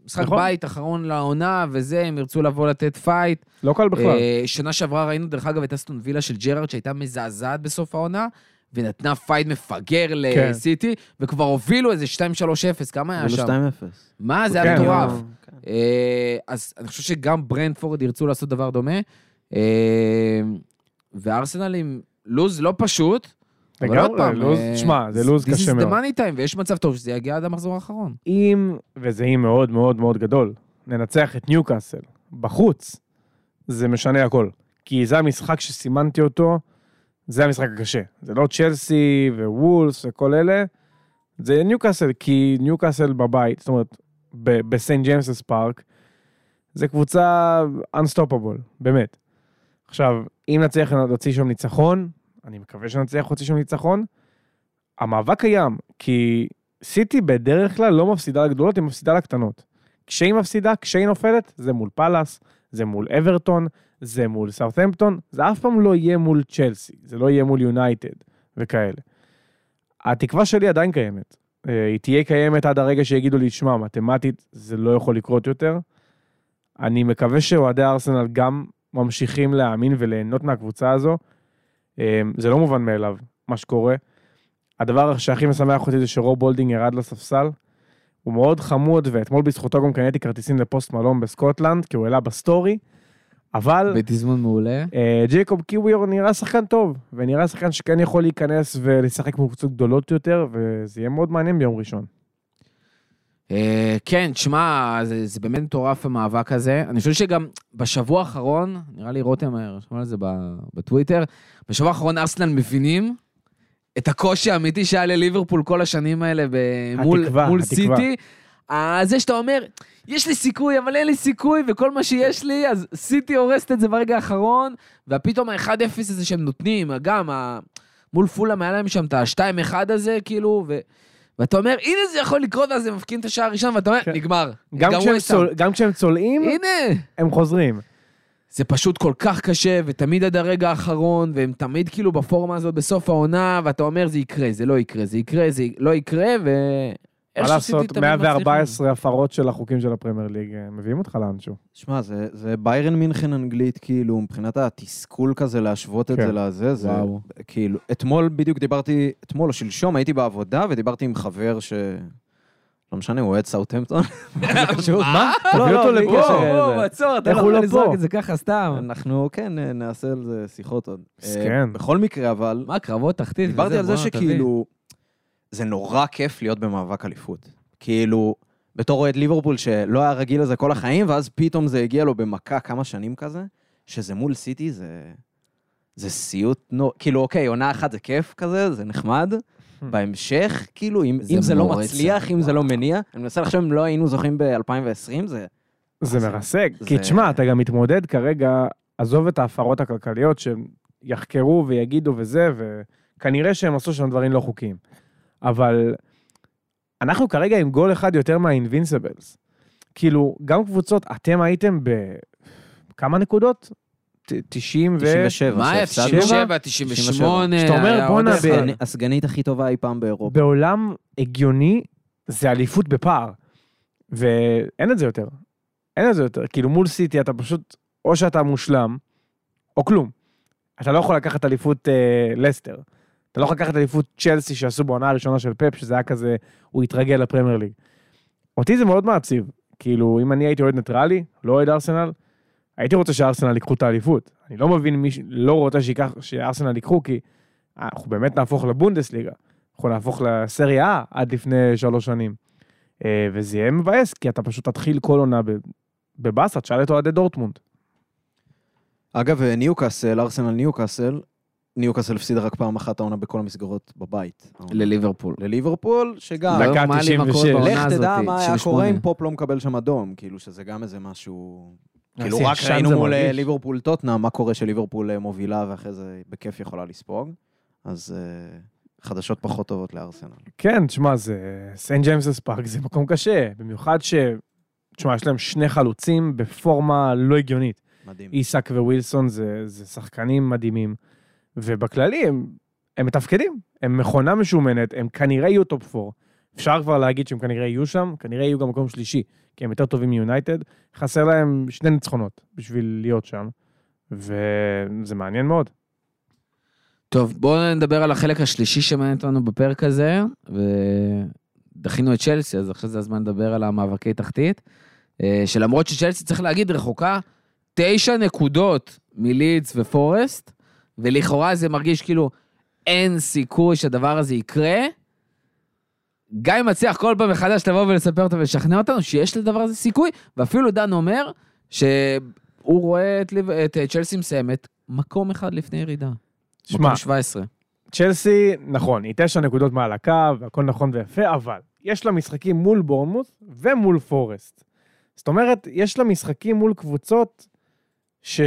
משחק נכון. בית אחרון לעונה וזה, הם ירצו לבוא לתת פייט. לא קל בכלל. אה, שנה שעברה ראינו דרך אגב את אסטון וילה של ג'רארד שהייתה מזעזעת בסוף העונה, ונתנה פייט מפגר כן. לסיטי, וכבר הובילו איזה 2-3-0, כמה היה שם? 2-0. מה, זה היה כן, מטורף. כן. אה, אז אני חושב שגם ברנדפורד ירצו לעשות דבר דומה. אה, וארסנל עם לוז לא פשוט, לגמרי, פעם, לוז, אה, שמע, זה לוז This קשה is the מאוד. money time, ויש מצב טוב שזה יגיע עד המחזור האחרון. אם, וזה אי מאוד מאוד מאוד גדול, ננצח את ניוקאסל בחוץ, זה משנה הכל. כי זה המשחק שסימנתי אותו, זה המשחק הקשה. זה לא צ'לסי ווולס וכל אלה, זה ניוקאסל, כי ניוקאסל בבית, זאת אומרת, בסנט ג'יימסס פארק, זה קבוצה unstoppable, באמת. עכשיו, אם נצליח להוציא שם ניצחון, אני מקווה שנצליח להוציא שם ניצחון, המאבק קיים, כי סיטי בדרך כלל לא מפסידה לגדולות, היא מפסידה לקטנות. כשהיא מפסידה, כשהיא נופלת, זה מול פאלאס, זה מול אברטון, זה מול סאות'מפטון, זה אף פעם לא יהיה מול צ'לסי, זה לא יהיה מול יונייטד וכאלה. התקווה שלי עדיין קיימת. אה, היא תהיה קיימת עד הרגע שיגידו לי, שמע, מתמטית זה לא יכול לקרות יותר. אני מקווה שאוהדי ארסנל גם ממשיכים להאמין וליהנות מהקבוצה הזו. אה, זה לא מובן מאליו, מה שקורה. הדבר שהכי משמח אותי זה שרוב בולדינג ירד לספסל. הוא מאוד חמוד, ואתמול בזכותו גם קניתי כרטיסים לפוסט מלון בסקוטלנד, כי הוא העלה בסטורי. אבל בתזמון מעולה. אה, ג'ייקוב קיוויור נראה שחקן טוב, ונראה שחקן שכן יכול להיכנס ולשחק בקבוצות גדולות יותר, וזה יהיה מאוד מעניין ביום ראשון. אה, כן, תשמע, זה, זה באמת מטורף המאבק הזה. אני חושב שגם בשבוע האחרון, נראה לי רותם רשמו על זה בטוויטר, בשבוע האחרון ארסנל מבינים את הקושי האמיתי שהיה לליברפול כל השנים האלה ב- מול, התקווה, מול התקווה. סיטי. אה, זה שאתה אומר, יש לי סיכוי, אבל אין לי סיכוי, וכל מה שיש לי, אז סיטי הורסת את זה ברגע האחרון, ופתאום ה-1-0 הזה שהם נותנים, גם ה... מול פולאם היה להם שם את ה-2-1 הזה, כאילו, ו... ואתה אומר, הנה זה יכול לקרות, ואז הם מפקיעים את השער הראשון, ואתה אומר, כן. נגמר. גם כשהם, צולעים. הם חוזרים. זה פשוט כל כך קשה, ותמיד עד הרגע האחרון, והם תמיד כאילו בפורמה הזאת בסוף העונה, ואתה אומר, זה יקרה, זה לא יקרה, זה יקרה, זה לא יקרה, ו... מה לעשות, תמיד מצליחים. 114 הפרות של החוקים של הפרמייר ליג, אה, מביאים אותך לאנשהו. שמע, זה, זה ביירן מינכן אנגלית, כאילו, מבחינת התסכול כזה להשוות את כן. זה לזה, זה וואו. כאילו, אתמול בדיוק דיברתי, אתמול או שלשום הייתי בעבודה ודיברתי עם חבר ש... לא משנה, הוא אוהד סאוטהמפטון. מה? לא, תביא לא, אותו לפה. וואו, עצור, אתה לא יכול לא לזרוק? את זה ככה סתם. אנחנו, כן, נעשה על זה שיחות עוד. מסכן. אה, בכל מקרה, אבל, מה, קרבות תחתית? דיברתי על זה. שכאילו, זה נורא כיף להיות במאבק אליפות. כאילו, בתור אוהד ליברפול שלא היה רגיל לזה כל החיים, ואז פתאום זה הגיע לו במכה כמה שנים כזה, שזה מול סיטי זה... זה סיוט, נו, כאילו, אוקיי, עונה אחת זה כיף כזה, זה נחמד. בהמשך, כאילו, אם, זה אם זה לא. מצליח, אם זה לא מניע, אני מנסה לחשוב אם לא היינו זוכים ב-2020, זה... זה זה- מרסק. זה- כי תשמע, אתה גם מתמודד כרגע, עזוב את ההפרות הכלכליות שהם יחקרו ויגידו וזה, וכנראה שהם עשו שם דברים לא חוקיים. אבל אנחנו כרגע עם גול אחד יותר מהאינבינסיבלס. כאילו, גם קבוצות, אתם הייתם בכמה נקודות? ת- 90 ו... 97, מה, שהפסדנו. 97, 98, שאתה אומר, היה בואנה, הסגנית הכי טובה אי פעם באירופה. בעולם הגיוני, זה אליפות בפער. ואין את זה יותר. אין את זה יותר. כאילו מול סיטי אתה פשוט, או שאתה מושלם, או כלום. אתה לא יכול לקחת אליפות אה, לסטר. אתה לא יכול לקחת אליפות צ'לסי שעשו בעונה הראשונה של פפ, שזה היה כזה, הוא התרגל לפרמייר ליג. אותי זה מאוד מעציב. כאילו, אם אני הייתי אוהד ניטרלי, לא אוהד ארסנל, הייתי רוצה שארסנל ייקחו את האליפות. אני לא מבין מי לא רוצה שייקח, שארסנל ייקחו, כי אנחנו באמת נהפוך לבונדסליגה. אנחנו נהפוך לסריה עד לפני שלוש שנים. אה, וזה יהיה מבאס, כי אתה פשוט תתחיל כל עונה בבאסה, תשאל את אוהדי דורטמונד. אגב, ניוקאסל, ארסנל ניוקאסל, ניוקאסל הפסידה רק פעם אחת העונה בכל המסגרות בבית. לליברפול. לליברפול, שגם... לא דקה נורמלי מה קורה 96. בעונה לך תדע מה היה 98. קורה אם פופ לא מקבל שם אדום, כאילו שזה גם איזה משהו... כאילו איזה רק ראינו מול. אה, ליברפול טוטנאם, מה קורה שליברפול אה, מובילה ואחרי זה בכיף יכולה לספוג. אז אה, חדשות פחות טובות לארסנל. כן, תשמע, זה... סנט ג'יימס פארק זה מקום קשה, במיוחד ש... תשמע, יש להם שני חלוצים בפורמה לא הגיונית. מדהים. איסק ווילסון זה, זה שחקנים מדהימים, ובכללי הם, הם מתפקדים, הם מכונה משומנת, הם כנראה יהיו top 4. אפשר כבר להגיד שהם כנראה יהיו שם, כנראה יהיו גם מקום שלישי, כי הם יותר טובים מיונייטד. חסר להם שני ניצחונות בשביל להיות שם, וזה מעניין מאוד. טוב, בואו נדבר על החלק השלישי שמעניין אותנו בפרק הזה, ודחינו את צ'לסי, אז עכשיו זה הזמן לדבר על המאבקי תחתית, אה, שלמרות שצ'לסי, צריך להגיד, רחוקה תשע נקודות מלידס ופורסט, ולכאורה זה מרגיש כאילו אין סיכוי שהדבר הזה יקרה. גיא מצליח כל פעם מחדש לבוא ולספר אותו ולשכנע אותנו שיש לדבר הזה סיכוי, ואפילו דן אומר שהוא רואה את, ליב- את אה, צ'לסי מסיימת מקום אחד לפני ירידה. שמע, מקום 17. צ'לסי, נכון, היא תשע נקודות מעל הקו, והכל נכון ויפה, אבל יש לה משחקים מול בורנמוס ומול פורסט. זאת אומרת, יש לה משחקים מול קבוצות ש...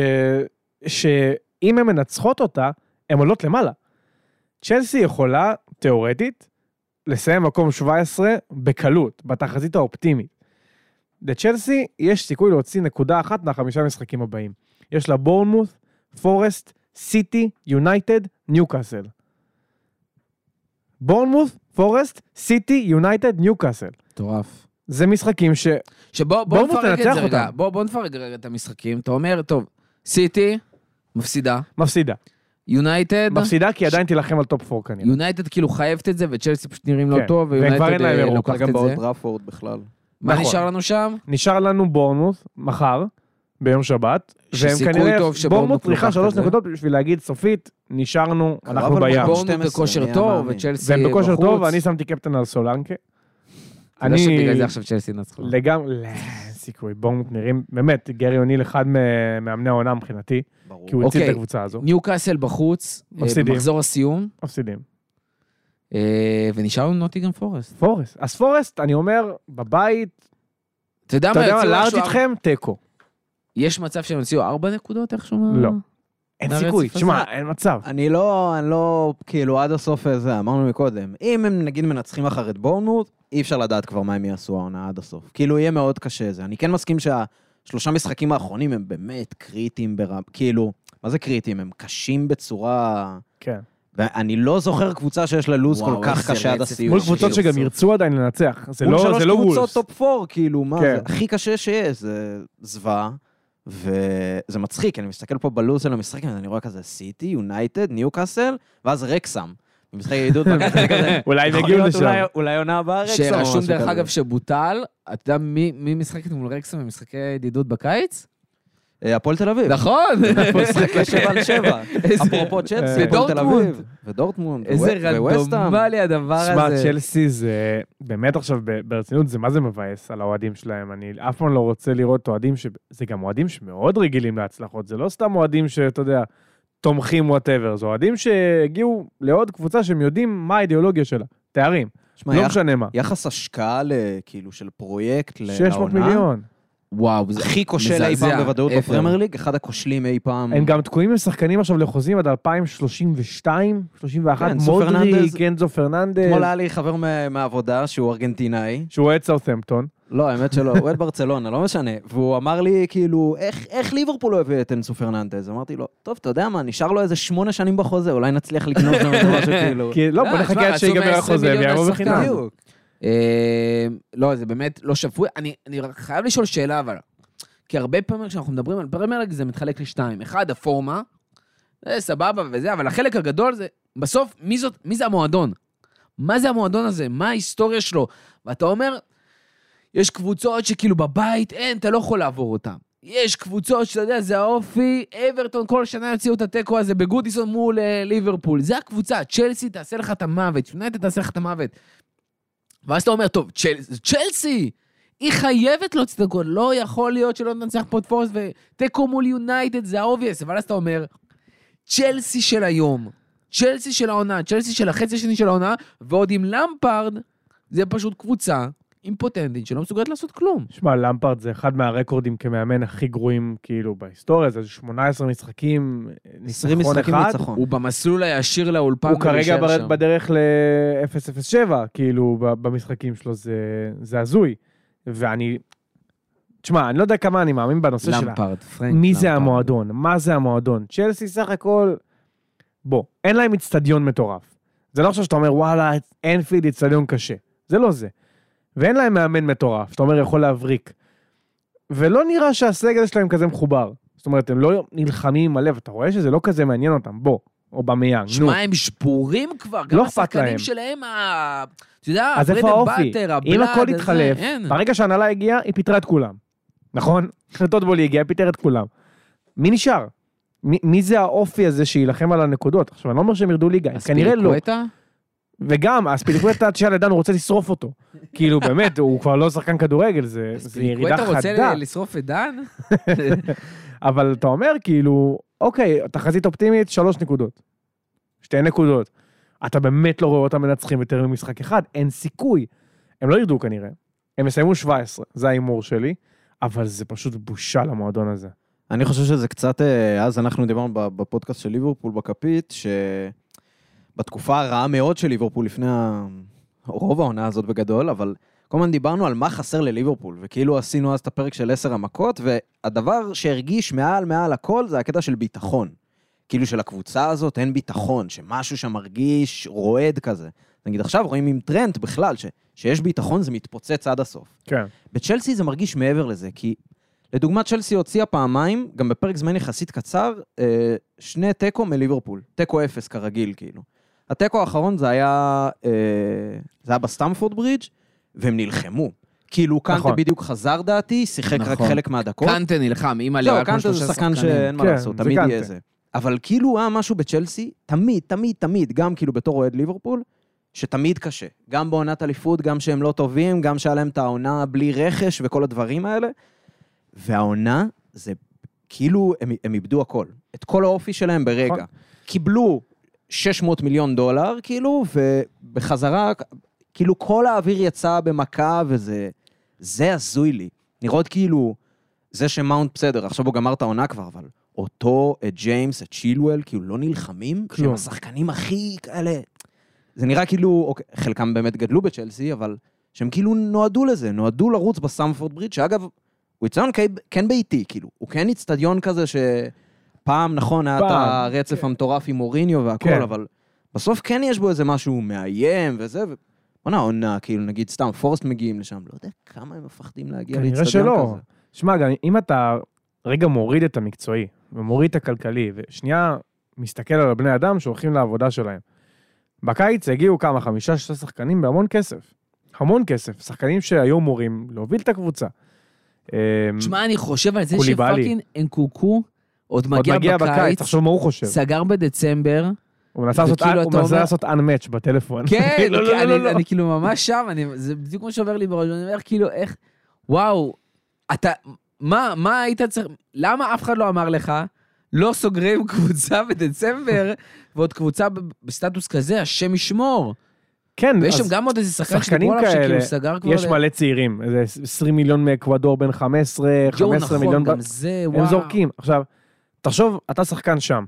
שאם הן מנצחות אותה, הן עולות למעלה. צ'לסי יכולה תיאורטית, לסיים מקום 17 בקלות, בתחזית האופטימית. לצ'לסי יש סיכוי להוציא נקודה אחת מהחמישה משחקים הבאים. יש לה בורנמוth, פורסט, סיטי, יונייטד, ניוקאסל. בורנמוth, פורסט, סיטי, יונייטד, ניוקאסל. מטורף. זה משחקים ש... שבוא בוא בוא נפרק את זה רגע, אותם. בוא בוא נפרק רגע את המשחקים. אתה אומר, טוב, סיטי, מפסידה. מפסידה. יונייטד, מפסידה כי עדיין תילחם על top 4 כנראה. יוניטד כאילו חייבת את זה, וצ'לסי פשוט נראים לא כן, טוב, והם כבר ויונייטד אין להם אה, אירופה, לוקחת גם את זה. באולד טראפורד בכלל. מה נכון. נשאר לנו שם? נשאר לנו בורנמות' מחר, ביום שבת, והם שסיכוי כנראה, בורנמוth צריכה לוקחת שלוש את זה. נקודות בשביל להגיד סופית, נשארנו, אנחנו בים. 12, בכושר טוב? וצ'לסי והם בכושר בחוץ. טוב, ואני שמתי קפטן על סולנקה. אני זה עכשיו צ'לסי נצחו. לגמרי, אין סיכוי, בורנמוט נראים, באמת, גרי אוניל אחד ממאמני העונה מבחינתי, ברור. כי הוא הציל את אוקיי. הקבוצה הזו. ניוקאסל בחוץ, אה, מפסידים. במחזור הסיום, מפסידים. אה, ונשאר לנו נוטיגרם פורסט. פורסט. אז פורסט, אני אומר, בבית, אתה יודע מה, איכשהו- איתכם, תיקו. יש מצב שהם יוציאו ארבע נקודות איכשהו? מה- לא. אין סיכוי, הזה? תשמע, אין מצב. אני לא, אני לא, כאילו, עד הסוף זה, אמרנו מקודם. אם הם נגיד מנצחים מחר את בורנמוט, אי אפשר לדעת כבר מה הם יעשו העונה עד הסוף. כאילו, יהיה מאוד קשה זה. אני כן מסכים שהשלושה משחקים האחרונים הם באמת קריטיים ברם... כאילו, מה זה קריטיים? הם קשים בצורה... כן. ואני לא זוכר קבוצה שיש לה לו"ז כל כך קשה עד. הסיום. מול קבוצות כאילו, שגם ירצו עדיין לנצח. זה מול לא שלוש זה לא קבוצות וולס. top 4, כאילו, מה, כן. זה הכי קשה שיש, זה זוועה. וזה מצחיק, אני מסתכל פה בלו"ז של המשחקים, אני רואה כזה סיטי, יונייטד, ניוקאסל, ואז רקסם. במשחק ידידות כזה. אולי הם יגיעו לשם. אולי- אולי עונה הבאה רקסם. שרשום דרך. אגב שבוטל, אתה יודע מי מי משחקת מול רקסם במשחקי ידידות בקיץ? אה, הפועל תל אביב. נכון! משחקי שבע על שבע. אפרופו צ'לסי, אה, הפועל תל. אביב. ודורטמונד. איזה. רנדומלי הדבר הזה. שמע, צ'לסי זה, באמת עכשיו, ברצינות, זה מה זה מבאס על האוהדים שלהם. אני אף פעם לא רוצה לראות אוהדים ש... זה גם אוהדים שמאוד רגילים להצלחות, זה לא סתם אוהדים שאתה יודע, תומכים whatever, זה אוהדים שהגיעו לעוד קבוצה שהם יודעים מה האידיאולוגיה שלה, תארים, לא יח- משנה מה. יחס השקעה כאילו של פרויקט לעונה. 600 מיליון. וואו, זה הכי כושל אי. פעם בוודאות ever. בפרמייר ליג, אחד הכושלים אי פעם. הם גם תקועים עם שחקנים עכשיו לחוזים עד 2032, 31, כן, so מודריק, פרננדז. אנזו פרננדז, אתמול היה לי חבר מה- מהעבודה שהוא ארגנטינאי. שהוא אוהד סאות'מפטון. לא, האמת שלא, הוא אוהד ברצלונה, לא משנה. והוא אמר לי, כאילו, איך, איך ליברפול לא הביא את אנסו פרננדז? אמרתי לו, טוב, אתה יודע מה, נשאר לו איזה שמונה שנים בחוזה, אולי נצליח לקנות איזה משהו, כאילו. כי לא, לא, בוא תשמע, נחכה עד שיגמר 120 החוזה ויעבור. בחינם. אה, לא, זה באמת לא שפוי. אני, אני חייב לשאול שאלה, אבל... כי הרבה פעמים כשאנחנו מדברים על פרמייר זה מתחלק לשתיים. אחד, הפורמה, זה סבבה וזה, אבל החלק הגדול זה, בסוף, מי, זאת, מי זה המועדון? מה זה המועדון הזה? מה ההיסטוריה שלו? ואתה אומר, יש קבוצות שכאילו בבית, אין, אתה לא יכול לעבור אותן. יש קבוצות שאתה יודע, זה האופי, אברטון כל שנה יוציאו את התיקו הזה בגודיסון מול אה, ליברפול. זה הקבוצה, צ'לסי תעשה לך את המוות, יונייטד תעשה לך את המוות. ואז אתה אומר, טוב, צ'ל... צ'לסי, היא חייבת להוציא את הגול, לא יכול להיות שלא ננצח פה את פורסט ותיקו מול יונייטד, זה ה obvious, אבל אז אתה אומר, צ'לסי של היום, צ'לסי של העונה, צ'לסי של החצי השני של העונה, ועוד עם למפארד, זה פשוט קבוצה אימפוטנטית שלא מסוגלת לעשות כלום. שמע, למפרד זה אחד מהרקורדים כמאמן הכי גרועים כאילו בהיסטוריה, זה 18 משחקים, 20 ניצחון משחקים אחד. ניצחון. הוא במסלול הישיר לאולפן. הוא כרגע בר- שם. בדרך ל-007, כאילו, במשחקים שלו, זה, זה הזוי. ואני, תשמע, אני לא יודע כמה אני מאמין בנושא של ה- למפארד, פרנק מי זה למפארד. המועדון, מה זה המועדון. צ'לסי סך הכל, בוא, אין להם איצטדיון מטורף. זה לא עכשיו שאתה אומר, וואלה, אנפילד איצטדיון קשה. זה לא זה. ואין להם מאמן מטורף, שאתה אומר, יכול להבריק. ולא נראה שהסגל שלהם כזה מחובר. זאת אומרת, הם לא נלחמים עם הלב, אתה רואה שזה לא כזה מעניין אותם, בוא, או במיאנג, נו. שמע, הם שבורים כבר, גם לא אכפת השחקנים להם. שלהם, ה- אתה יודע, אז איפה האופי? אם הכל התחלף. ברגע שההנהלה הגיעה, היא פיטרה את כולם. נכון? טוטבולי הגיע, פיטר את כולם. מי נשאר? מי, מי זה האופי הזה שיילחם על הנקודות? עכשיו, אני לא אומר שהם ירדו ליגה, כנראה לא. אספיליקווטה? וגם, אספיליקווטה, תשאל עדיין, הוא רוצה לשרוף אותו. כאילו, באמת, הוא כבר לא שחקן כדורגל, זה, זה ירידה אספיליקווטה רוצה חדה. ל- לשרוף את דן? אבל אתה אומר, כאילו, אוקיי, תחזית אופטימית, שלוש נקודות. שתי נקודות. אתה באמת לא רואה אותם מנצחים יותר ממשחק אחד, אין סיכוי. הם לא ירדו כנראה. הם יסיימו 17, זה ההימור שלי, אבל זה פשוט בושה למועדון הזה. אני חושב שזה קצת, אה, אז אנחנו דיברנו בפודקאסט של ליברפול בכפית, ש... בתקופה הרעה מאוד של ליברפול לפני ה... רוב העונה הזאת בגדול, אבל כל הזמן דיברנו על מה חסר לליברפול, וכאילו עשינו אז את הפרק של עשר המכות, והדבר שהרגיש מעל מעל הכל זה הקטע של ביטחון. כאילו שלקבוצה הזאת אין ביטחון, שמשהו שם מרגיש רועד כזה. נגיד עכשיו רואים עם טרנט בכלל, ש... שיש ביטחון זה מתפוצץ עד הסוף. כן. בצ'לסי זה מרגיש מעבר לזה, כי לדוגמה צ'לסי הוציאה פעמיים, גם בפרק זמן יחסית קצר, אה, שני תיקו מליברפול. תיקו אפס כרגיל, כאילו. התיקו האחרון זה היה, אה, זה היה בסטמפורד ברידג', והם נלחמו. כאילו קנטה נכון. בדיוק חזר דעתי, שיחק רק נכון. חלק מהדקות. קנטה נלחם, אימא זהו, לב, קנטה זה שחקן שאין מה כן, לעשות, תמיד יהיה. זה. אבל כאילו היה משהו בצ'לסי, תמיד, תמיד, תמיד, גם כאילו בתור אוהד ליברפול, שתמיד קשה. גם בעונת אליפות, גם שהם לא טובים, גם שהיה להם את העונה בלי רכש וכל הדברים האלה. והעונה, זה כאילו, הם, הם איבדו הכל. את כל האופי שלהם ברגע. נכון. קיבלו 600 מיליון דולר, כאילו, ובחזרה, כאילו כל האוויר יצא במכה, וזה... זה הזוי לי. נראות כאילו, זה שמאונט בסדר, עכשיו הוא גמר את העונה כבר, אבל אותו, את ג'יימס, את צ'ילואל, כאילו לא נלחמים, שהם כלום. השחקנים הכי כאלה... זה נראה כאילו, אוקיי, חלקם באמת גדלו בצ'לסי, אבל שהם כאילו נועדו לזה, נועדו לרוץ בסמפורד בריד, שאגב, הוא אצטדיון כן- כן ביתי, כאילו, הוא כן אצטדיון כזה שפעם, נכון, היה את פעם, הרצף כן. המטורף עם מוריניו והכל, כן. אבל בסוף כן יש בו איזה משהו מאיים וזה, ו... בוא'נה, עונה, כאילו, נגיד סתם, פורסט מגיעים לשם, לא יודע כמה הם מפחדים להגיע כנראה לאצטדיון שלא. כזה. שמע, גם אם אתה רגע מוריד את המקצועי ומוריד את הכלכלי, ושנייה מסתכל על הבני אדם שהולכים לעבודה שלהם. בקיץ הגיעו כמה, חמישה, שישה שחקנים בהמון כסף. המון כסף. שחקנים שהיו אמורים להוביל את הקבוצה. אמ, תשמע, אני חושב על זה. שפאקינג אנקוקו עוד עוד מגיע מגיע בקיץ, בקיץ, תחשוב מה הוא חושב. סגר בדצמבר. הוא מנסה לעשות- הוא מנסה אומר- לעשות unmatch בטלפון. כן, לא, לא, לא, לא, אני- לא. אני כאילו ממש שם, אני- זה בדיוק מה שעובר לי בראש, אני אומר כאילו, איך, וואו, אתה, מה, מה היית צריך, למה אף אחד לא אמר לך, לא סוגרים קבוצה בדצמבר, ועוד קבוצה בסטטוס כזה, השם ישמור. כן, ויש שם גם עוד איזה שחקן שדיברו עליו שכאילו סגר כבר... יש מלא צעירים. איזה 20 מיליון מאקוודור בן 15, יואו, 15 מיליון. נכון, ב- גם זה, וואו. הם זורקים. עכשיו, תחשוב, אתה שחקן שם,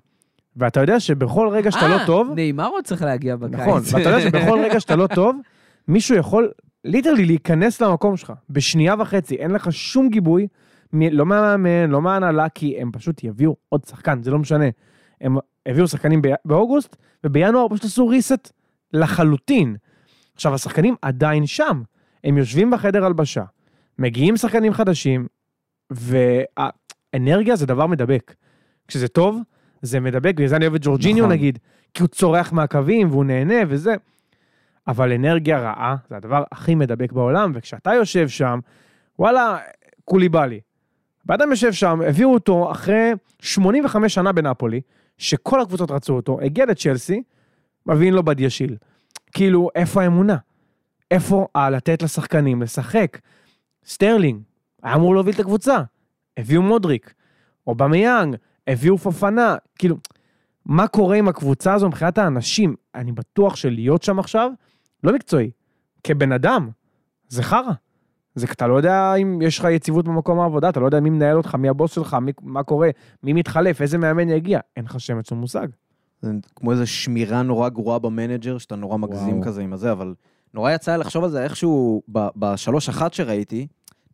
ואתה יודע שבכל רגע שאתה לא אה, טוב, נאמר עוד צריך להגיע בקיץ. נכון, ואתה יודע שבכל רגע שאתה לא טוב, מישהו יכול literally להיכנס למקום שלך בשנייה וחצי, אין לך שום גיבוי, לא מהמאמן, לא מההנהלה, כי הם פשוט יביאו עוד שחקן, זה לא משנה. הם הביאו שחקנים באוגוסט, ובינואר פשוט עשו reset לחלוטין. עכשיו, השחקנים עדיין שם, הם יושבים בחדר הלבשה, מגיעים שחקנים חדשים, והאנרגיה זה דבר מדבק. כשזה טוב, זה מדבק, בגלל זה אני אוהב את ג'ורג'יניו נכון. נגיד, כי הוא צורח מהקווים והוא נהנה וזה. אבל אנרגיה רעה זה הדבר הכי מדבק בעולם, וכשאתה יושב שם, וואלה, קוליבאלי. בן אדם יושב שם, הביאו אותו אחרי 85 שנה בנפולי, שכל הקבוצות רצו אותו, הגיע לצ'לסי, מביאים לו בדיאשיל. כאילו, איפה האמונה? איפה ה- לתת לשחקנים לשחק? סטרלינג, היה אמור להוביל את הקבוצה. הביאו מודריק, אובמיאנג, הביאו פופאנה, כאילו, מה קורה עם הקבוצה הזו מבחינת האנשים? אני בטוח שלהיות שם עכשיו, לא מקצועי, כבן אדם, זה חרא. זה, אתה לא יודע אם יש לך יציבות במקום העבודה, אתה לא יודע מי מנהל אותך, מי הבוס שלך, מי, מה קורה, מי מתחלף, איזה מאמן יגיע, אין לך שמץ של מושג. זה כמו איזו שמירה נורא גרועה במנג'ר, שאתה נורא מגזים וואו. כזה עם הזה, אבל נורא יצא לחשוב על זה איכשהו בשלוש אחת שראיתי,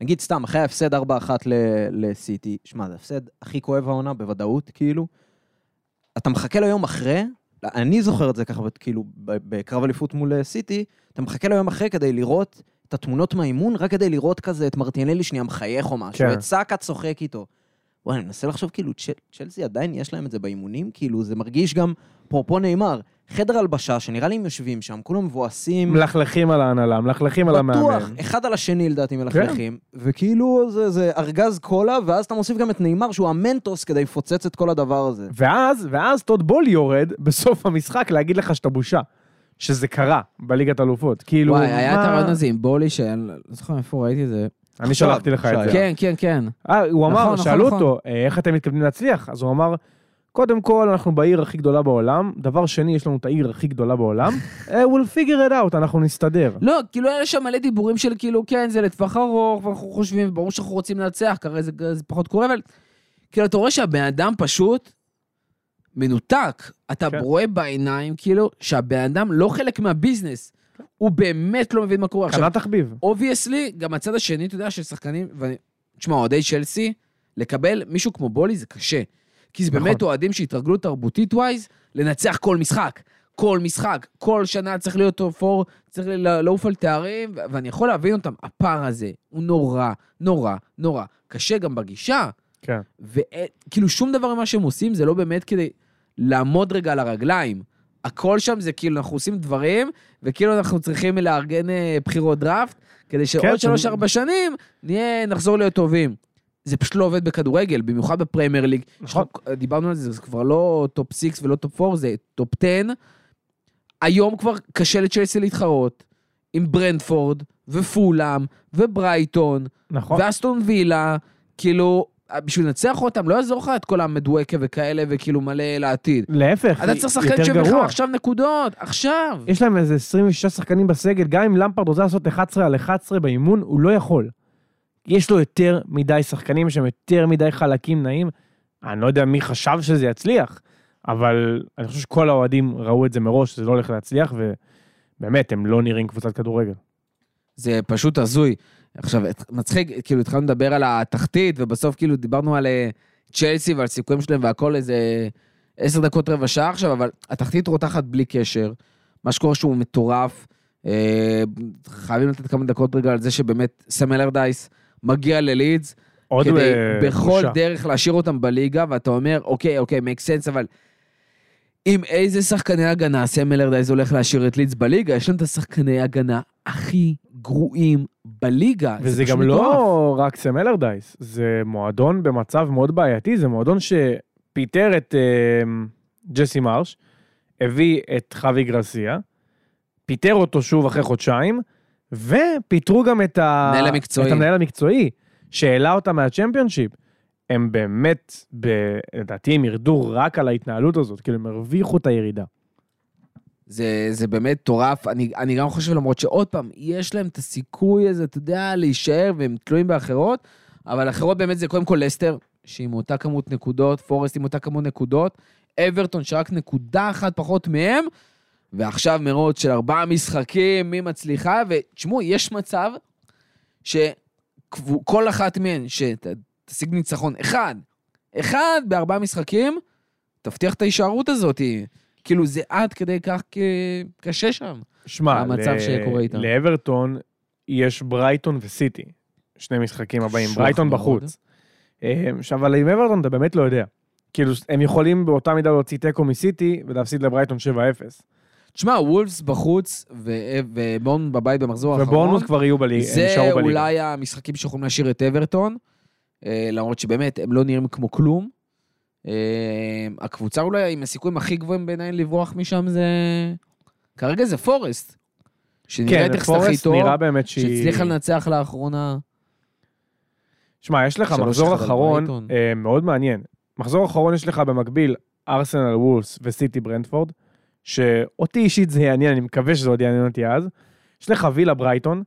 נגיד סתם, אחרי ההפסד 4-1 ל- לסיטי, שמע, זה ההפסד הכי כואב העונה, בוודאות, כאילו. אתה מחכה ליום אחרי, אני זוכר את זה ככה, כאילו, בקרב אליפות מול אה, סיטי, אתה מחכה ליום אחרי כדי לראות את התמונות מהאימון, רק כדי לראות כזה את מרטינלי שנייה מחייך או משהו, כן. את סאקה צוחק איתו. וואי, אני מנסה לחשוב, כאילו, צ'ל- צ'לסי עדיין יש להם את זה באימונים? כאילו, זה מרגיש גם, אפרופו נאמר, חדר הלבשה, שנראה לי הם יושבים שם, כולם מבואסים. מלכלכים על ההנהלה, מלכלכים על המאמן. בטוח, אחד על השני לדעתי מלכלכים, וכאילו זה, זה ארגז קולה, ואז אתה מוסיף גם את נאמר שהוא המנטוס כדי לפוצץ את כל הדבר הזה. ואז, ואז טוד בולי יורד בסוף המשחק להגיד לך שאתה בושה. שזה קרה בליגת אלופות. כאילו, וואי, היה את מה- הרעיון הזה עם בולי, שאני לא זוכר איפה ראיתי את זה. אני שלחתי לך את. זה. כן, כן, כן. אה, הוא אמר, נכון, נכון, שאלו נכון. אותו, "אה, איך אתם מתכוונים להצליח? אז הוא אמר, קודם כל, אנחנו בעיר הכי גדולה בעולם, דבר שני, יש לנו את העיר הכי גדולה בעולם, אה, we'll figure it out, אנחנו נסתדר. לא, כאילו היה שם מלא דיבורים של כאילו, כן, זה לטווח ארוך, ואנחנו חושבים, ברור שאנחנו רוצים לנצח, כרגע זה, זה פחות קורה, אבל כאילו, אתה רואה שהבן אדם פשוט מנותק. אתה כן. רואה בעיניים, כאילו, שהבן אדם לא חלק מהביזנס. הוא באמת לא מבין מה קורה. קנה תחביב. obviously, גם הצד השני, אתה יודע, של שחקנים, ואני... תשמע, אוהדי צ'לסי, לקבל מישהו כמו בולי זה קשה. כי זה נכון. באמת אוהדים שהתרגלו תרבותית wise לנצח כל משחק. כל משחק, כל שנה צריך להיות top four, צריך לעוף על תארים, ואני יכול להבין אותם. הפער הזה הוא נורא, נורא, נורא. קשה גם בגישה, כן. וכאילו שום דבר ממה שהם עושים זה לא באמת כדי לעמוד רגע על הרגליים. הכל שם זה כאילו אנחנו עושים דברים, וכאילו אנחנו צריכים לארגן אה, בחירות דראפט, כדי שעוד כן, שלוש זה- ארבע שנים נהיה, נחזור להיות טובים. זה פשוט לא עובד בכדורגל, במיוחד בפרמייר ליג. נכון. דיברנו על זה, זה כבר לא top 6 ולא top 4, זה top 10. היום כבר קשה לצ'לסי להתחרות עם ברנדפורד, ופולאם, וברייטון, נכון. ואסטון וילה, כאילו, בשביל לנצח אותם, לא יעזור לך את כל המדואקה וכאלה, וכאילו מלא לעתיד. להפך, אתה צריך שחקן שיביא לך. עכשיו נקודות, עכשיו. יש להם איזה 26 שחקנים בסגל, גם אם למפרד רוצה לעשות 11 על 11 באימון, הוא לא יכול. יש לו יותר מדי שחקנים, שם יותר מדי חלקים נעים. אני לא יודע מי חשב שזה יצליח, אבל אני חושב שכל האוהדים ראו את זה מראש, שזה לא הולך להצליח, ובאמת, הם לא נראים קבוצת כדורגל. זה פשוט הזוי. עכשיו, מצחיק, כאילו התחלנו לדבר על התחתית, ובסוף כאילו דיברנו על אה, צ'לסי ועל סיכויים שלהם והכל איזה עשר דקות רבע שעה עכשיו, אבל התחתית רותחת בלי קשר. מה שקורה שהוא מטורף. אה, חייבים לתת כמה דקות רגע על זה שבאמת סם אלרדייס מגיע ללידס, עוד כדי אה, בכל בושה. דרך להשאיר אותם בליגה, ואתה אומר, אוקיי, אוקיי, make sense, אבל עם איזה שחקני הגנה סם אלרדייס הולך להשאיר את לידס בליגה? יש להם את השחקני הגנה הכי גרועים בליגה. זה וזה גם מטורף. לא רק סם אלרדייס, זה מועדון במצב מאוד בעייתי, זה מועדון שפיטר את אה, ג'סי מרש, הביא את חווי גרסיה, פיטר אותו שוב אחרי חודשיים, ופיטרו גם את, ה... המקצועי. את המנהל המקצועי, שהעלה אותם מהצ'מפיונשיפ. הם באמת, ב... לדעתי הם ירדו רק על ההתנהלות הזאת, כאילו הם הרוויחו את הירידה. זה, זה באמת מטורף. אני, אני גם חושב, למרות שעוד פעם, יש להם את הסיכוי הזה, אתה יודע, להישאר, והם תלויים באחרות, אבל אחרות באמת זה קודם כל לסטר, שעם אותה כמות נקודות, פורסט עם אותה כמות נקודות, אברטון שרק נקודה אחת פחות מהם, ועכשיו מרוץ של ארבעה משחקים, מי מצליחה, ותשמעו, יש מצב שכל אחת מהן, שתשיג ניצחון אחד, אחד בארבעה משחקים, תבטיח את ההישארות הזאת. כאילו, זה עד כדי כך קשה שם. שמע, המצב שקורה איתם. לאברטון יש ברייטון וסיטי, שני משחקים הבאים, ברייטון מאוד. בחוץ. אה, עכשיו, אבל עם אברטון אתה באמת לא יודע. כאילו, הם יכולים באותה מידה להוציא תיקו מסיטי ולהפסיד לברייטון 7-0. תשמע, וולפס בחוץ ובורנמוט בבית במחזור האחרון. ובורנמוט כבר יהיו בליגה, הם זה נשארו בליגה. אולי המשחקים שיכולים להשאיר את אברטון, אה, למרות שבאמת הם לא נראים כמו כלום. אה, הקבוצה אולי עם הסיכויים הכי גבוהים בעיניי לברוח משם זה... כרגע זה פורסט. שנראית כן, איך הכי טוב, נראה באמת שהיא... שהצליחה לנצח לאחרונה. שמע, יש לך מחזור אחרון. אה, מאוד מעניין. מחזור אחרון יש לך במקביל ארסנל וולס וסיטי ברנדפורד, שאותי אישית זה יעניין, אני מקווה שזה עוד יעניין אותי אז. יש לך וילה ברייטון,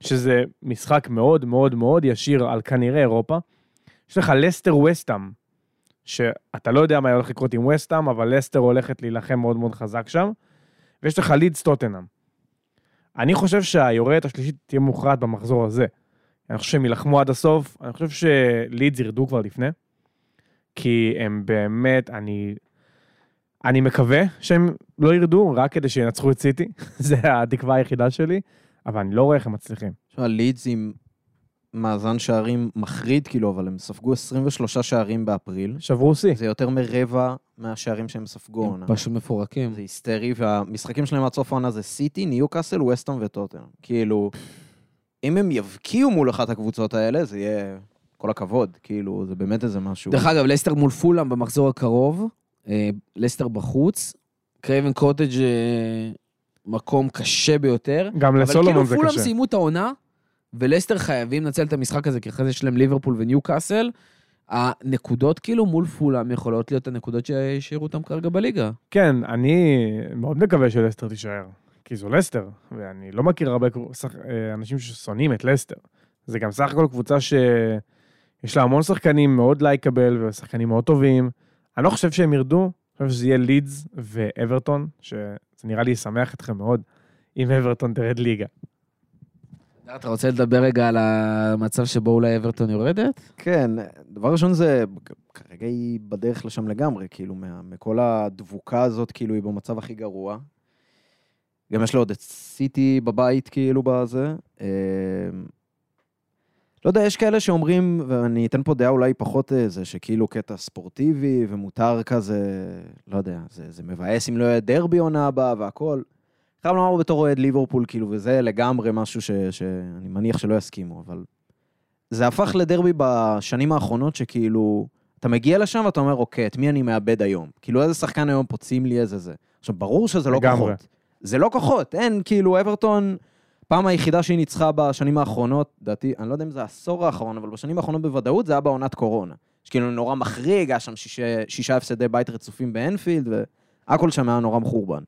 שזה משחק מאוד מאוד מאוד ישיר על כנראה אירופה. יש לך לסטר וסטאם, שאתה לא יודע מה הולך לקרות עם וסטאם, אבל לסטר הולכת להילחם מאוד מאוד חזק שם. ויש לך לידס טוטנאם. אני חושב שהיורדת השלישית תהיה מוכרעת במחזור הזה. אני חושב שהם יילחמו עד הסוף, אני חושב שלידס ירדו כבר לפני, כי הם באמת, אני, אני מקווה שהם לא ירדו רק כדי שינצחו את סיטי, זה התקווה היחידה שלי, אבל אני לא רואה איך הם מצליחים. תשמע, לידס עם מאזן שערים מחריד, כאילו, אבל הם ספגו 23 שערים באפריל. שברו שיא. זה יותר מרבע מהשערים שהם ספגו העונה. פשוט מפורקים. זה היסטרי, והמשחקים שלהם עד סוף העונה זה סיטי, ניוקאסל, וסטון וטוטנאם. כאילו, אם הם יבקיעו מול אחת הקבוצות האלה, זה יהיה כל הכבוד. כאילו, זה באמת איזה משהו. דרך אגב, לסטר מול פולאם במחזור הקרוב, לסטר בחוץ, קרייבן קוטג' אה, מקום קשה ביותר. גם אבל לסולומון כאילו זה פולאם קשה. סיימו את העונה, ולסטר חייבים לנצל את המשחק הזה, כי אחרי זה יש להם ליברפול וניוקאסל. הנקודות כאילו מול פולאם יכולות להיות הנקודות שהשאירו אותם כרגע בליגה. כן, אני מאוד מקווה שלסטר תישאר, כי זו לסטר, ואני לא מכיר הרבה אה, אנשים ששונאים את לסטר. זה גם סך הכל קבוצה שיש לה המון שחקנים מאוד לייקבל ושחקנים מאוד טובים. אני לא חושב שהם ירדו, אני חושב שזה יהיה לידס ואברטון, שזה נראה לי ישמח אתכם מאוד, אם אברטון תרד ליגה. אתה רוצה לדבר רגע על המצב שבו אולי אברטון יורדת? כן, דבר ראשון זה, כרגע היא בדרך לשם לגמרי, כאילו, מה, מכל הדבוקה הזאת, כאילו, היא במצב הכי גרוע. גם יש לו עוד את סיטי בבית, כאילו, בזה. אה, לא יודע, יש כאלה שאומרים, ואני אתן פה דעה אולי פחות איזה, שכאילו קטע ספורטיבי ומותר כזה, לא יודע, זה, זה מבאס אם לא יהיה דרבי עונה הבאה והכל. חייב לומר בתור אוהד ליברפול, כאילו, וזה לגמרי משהו ש, שאני מניח שלא יסכימו, אבל זה הפך לדרבי בשנים האחרונות, שכאילו, אתה מגיע לשם ואתה אומר, אוקיי, את מי אני מאבד היום? כאילו, איזה שחקן היום פוצעים לי איזה זה. עכשיו, ברור שזה לא לגמרי. כוחות. זה לא כוחות, אין, כאילו, אברטון, פעם היחידה שהיא ניצחה בשנים האחרונות, לדעתי, אני לא יודע אם זה העשור האחרון, אבל בשנים האחרונות בוודאות זה היה בעונת קורונה. שכאילו נורא מחריג, היה שם שישה, שישה הפסדי בית רצופים באנפילד, והכל שם היה נורא מחורבן.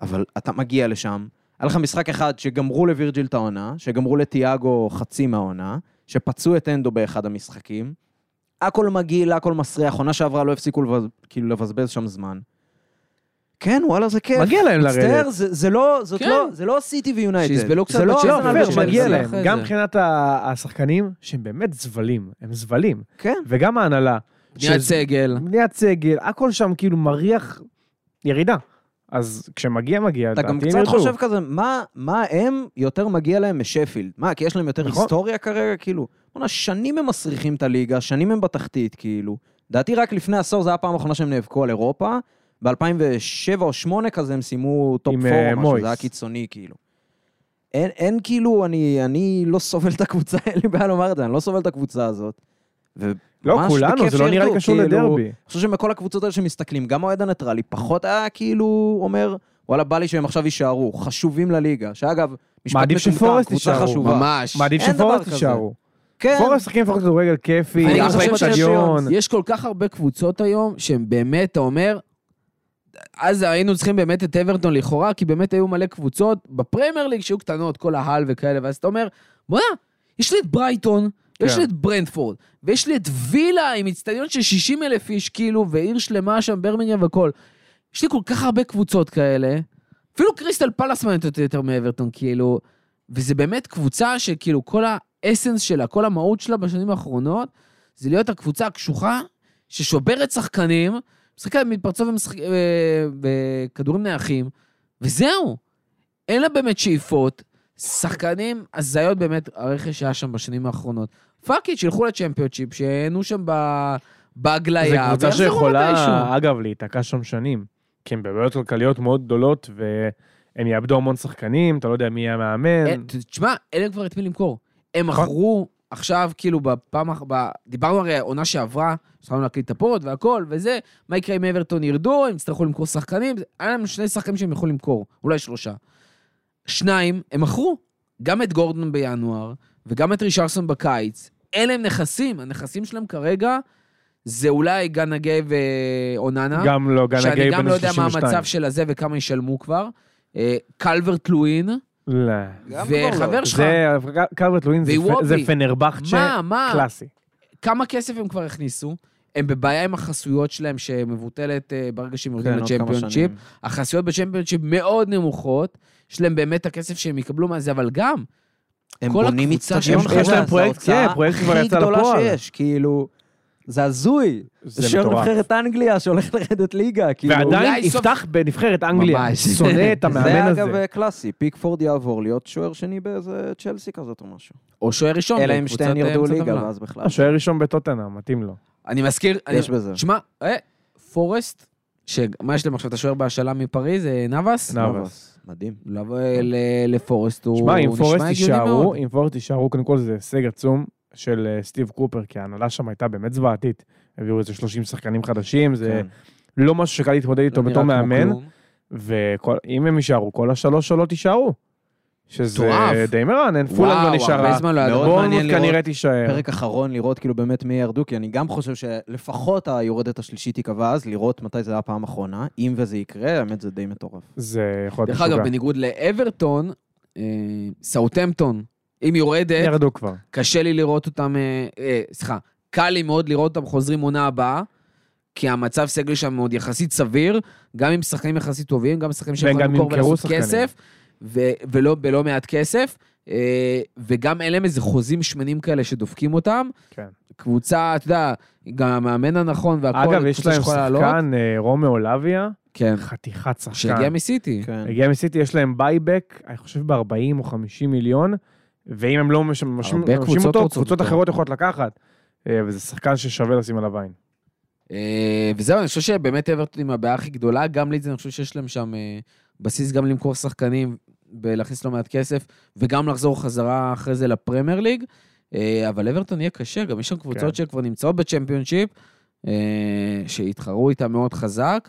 אבל אתה מגיע לשם, היה לך משחק אחד שגמרו לווירג'יל את העונה, שגמרו לתיאגו חצי מהעונה, שפצעו את אנדו באחד המשחקים. הכל מגעיל, הכל מסריח, עונה שעברה לא הפסיקו לבז... כאילו לבזבז שם זמן. כן, וואלה, זה כיף. מגיע להם לרדת. מצטער, זה, זה לא, זאת כן. לא, זה לא סיטי ויונייטד. שיסבלו קצת זה לא לא, מגיע להם. גם. מבחינת ה- השחקנים, שהם באמת זבלים, הם זבלים. כן. וגם ההנהלה. בניית סגל. בניית סגל, הכל שם כאילו מריח ירידה. אז כשמגיע, מגיע, אתה גם קצת ירדו. חושב כזה, מה, מה הם יותר מגיע להם משפילד? מה, כי יש להם יותר נכון. היסטוריה כרגע? כאילו, בוא'נה, שנים הם מסריחים את הליגה, שנים הם בתחתית, כאילו. לדעתי רק לפני עשור, זו הייתה הפעם האחרונה שהם נאבקו על אירופה. ב-2007 או 2008 כזה הם סיימו טופ עם, 4 אה, או משהו. זה היה קיצוני, כאילו. אין, אין כאילו, אני, אני לא סובל את הקבוצה, אין לי בעיה לומר את זה, אני לא סובל את הקבוצה הזאת. לא, כולנו, זה לא נראה לי שירדו, קשור כאילו, לדרבי. אני חושב שמכל הקבוצות האלה שמסתכלים, גם האוהד הניטרלי פחות היה כאילו אומר, וואלה, בא לי שהם עכשיו יישארו, חשובים לליגה. שאגב, משפט מטומטם, קבוצה. חשובה. ממש. מעדיף שפורסט. יישארו. כן, פורסט משחקים לפחות כדורגל כיפי, אחלה אצטדיון. יש כל כך הרבה קבוצות היום, שהן באמת, אתה אומר, אז היינו צריכים באמת את אברטון לכאורה, כי באמת היו מלא קבוצות בפרמייר ליג שהיו קטנות, כל ההל וכאלה, ואז אתה אומר, בוא'נה, יש לי את ברייטון, יש כן. לי את ברנדפורד, ויש לי את וילה עם אצטדיון של 60 אלף איש, כאילו, ועיר שלמה שם, ברמינגהם והכל. יש לי כל כך הרבה קבוצות כאלה, אפילו קריסטל פלאס מעניינת אותי יותר מאברטון, כאילו, וזה באמת קבוצה שכאילו כל ה essence שלה, כל המהות שלה בשנים האחרונות, זה להיות הקבוצה הקשוחה ששוברת שחקנים, משחקת מתפרצות ומשחק- אה, בכדורים נייחים, וזהו. אין לה באמת שאיפות. שחקנים הזיות באמת, הרכש שהיה שם בשנים האחרונות. fuck it, שילכו לצ'מפיונצ'יפ, שיהנו שם ב- זו באנגליה, קבוצה. שיכולה, אגב, להיתקע שם שנים. כי הם בבעיות כלכליות מאוד גדולות, והם יאבדו המון שחקנים, אתה לא יודע מי יהיה המאמן. ת- תשמע, אין להם כבר את מי למכור. הם נכון. מכרו עכשיו, כאילו, בפעם, ב... דיברנו הרי העונה שעברה, התחלנו להקליט את הפוד והכל, וזה, מה יקרה אם אברטון ירדו, הם יצטרכו למכור שחקנים, היה להם שני שחקנים שהם יכולים למכור, אולי שלושה. שניים, הם מכרו, גם את גורדון בינואר, וגם את רישרסון בקיץ. אין להם נכסים, הנכסים שלהם כרגע, זה אולי גנה גיי ואוננה. גם לא, גנה שאני גיי גם בן לא יודע מה 32. המצב של הזה וכמה ישלמו כבר. אה, קלברט לואין, לא. גם לא. וחבר שלך, זה, קלברט לואין זה פנרבכצ'ה? קלאסי. כמה כסף הם כבר הכניסו? הם בבעיה עם החסויות שלהם שמבוטלת אה, ברגע שהם יורדים כן, לצ'מפיונצ'יפ. החסויות בצ'מפיונצ'יפ מאוד נמוכות, יש להם באמת הכסף שהם יקבלו מה זה, אבל גם, הם כל בונים הקבוצה חדש, יש להם פרויקט, כן, פרויקט כבר הכי יצא גדולה לפועל. שיש, כאילו, זה הזוי. זה שוער מטורף. נבחרת אנגליה שהולך לרדת ליגה, כאילו. ועדיין יפתח בנבחרת אנגליה. ממש. שונא את המאמן זה הזה. אגב קלאסי, פיקפורד יעבור להיות שוער שני באיזה צ'לסי כזאת או משהו. או שוער ראשון. אלא אם שתיהן אה, ירדו ליגה. ואז בכלל. השוער ראשון בטוטנאם, מתאים לו. אני מזכיר, אני- יש בזה. שמע, אה, פורסט, שמה יש להם עכשיו, את השוער בהשאלה מפריז, אה, נאבס? נאבס. מדהים. לבוא ל- לפורסט, הוא שמע, אם הוא פורסט נשמע הגיוני יישארו, מאוד. אם פורסט יישארו, קודם כל זה הישג עצום של אה, סטיב קופר, כי ההנהלה שם הייתה באמת זוועתית. הביאו איזה 30 שחקנים חדשים, זה כן. לא משהו שקל להתמודד איתו לא בתור מאמן. ואם הם יישארו, כל השלוש עולות יישארו. שזה. די מרענן, פולאם וואו, לא נשארה, הרבה זמן לא היה. בורנמוט מעניין לראות כנראה תישאר. פרק אחרון לראות כאילו באמת מי ירדו, כי אני גם חושב שלפחות היורדת השלישית תיקבע אז, לראות מתי זה היה הפעם האחרונה. אם וזה יקרה, האמת זה די מטורף. זה יכול להיות דרך אגב, משוגע. בניגוד לאברטון, אה, סאוטהמפטון, אם יורדת, ירדו כבר. קשה לי לראות אותם, אה, אה, סליחה, קל לי מאוד לראות אותם חוזרים עונה הבאה. כי המצב סגל שם מאוד יחסית סביר, גם עם שחקנים יחסית טובים, גם עם שחקנים שיכולים למכור ולעשות. כסף, ו- ולא בלא מעט כסף, אה, וגם אין להם איזה חוזים שמנים כאלה שדופקים אותם. כן. קבוצה, אתה יודע, גם המאמן הנכון והכל, אגב, יש להם. שחקן, אה, רומאו לאביה, כן, חתיכת שחקן. שהגיע מסיטי. כן. הגיע מסיטי, יש להם buyback, אני חושב ב-40 או 50 מיליון, ואם הם לא ממשים קבוצות אותו, קבוצות אותו. אחרות יכולות לקחת. אה, וזה שחקן ששווה לשים עליו עין. וזהו, אני חושב שבאמת אברטון עם הבעיה הכי גדולה, גם לידס, אני חושב שיש להם שם בסיס גם למכור שחקנים ולהכניס לא מעט כסף, וגם לחזור חזרה אחרי זה לפרמייר ליג. אה, אבל אברטון יהיה קשה, גם יש שם קבוצות כן. שכבר נמצאות בצ'מפיונשיפ, אה, שיתחרו איתה מאוד חזק.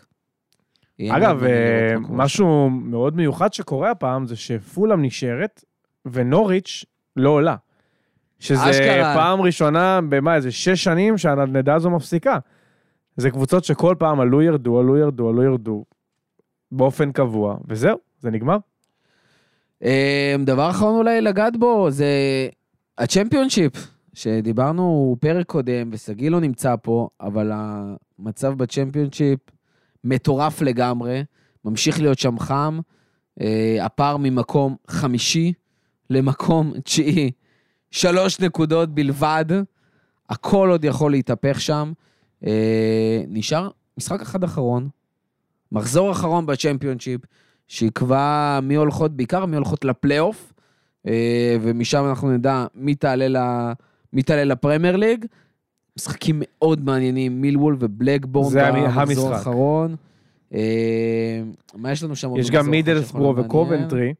אגב, אה. משהו מאוד מיוחד שקורה הפעם, זה שפולאם נשארת, ונוריץ' לא עולה. שזה אשכרה. פעם ראשונה, במה, איזה שש שנים שהנדנדה הזו מפסיקה. זה קבוצות שכל פעם עלו ירדו, עלו ירדו, עלו ירדו, באופן קבוע, וזהו, זה נגמר. אה, דבר אחרון אולי לגעת בו, זה הצ'מפיונשיפ, שדיברנו פרק קודם, ושגיא לא נמצא פה, אבל המצב בצ'מפיונשיפ מטורף לגמרי, ממשיך להיות שם חם. אה, הפער ממקום חמישי למקום תשיעי, שלוש נקודות בלבד, הכל עוד יכול להתהפך שם. אה, נשאר משחק אחד אחרון, מחזור אחרון בצ'מפיונשיפ, שיקבע מי הולכות, בעיקר מי הולכות לפלייאוף, אה, ומשם אנחנו נדע מי תעלה, ל, מי תעלה לפרמייר ליג. משחקים מאוד מעניינים, מילוול ובלקבורן במחזור המשחק. האחרון. אה, מה יש לנו שם יש גם מידלסבורו? וקובנטרי.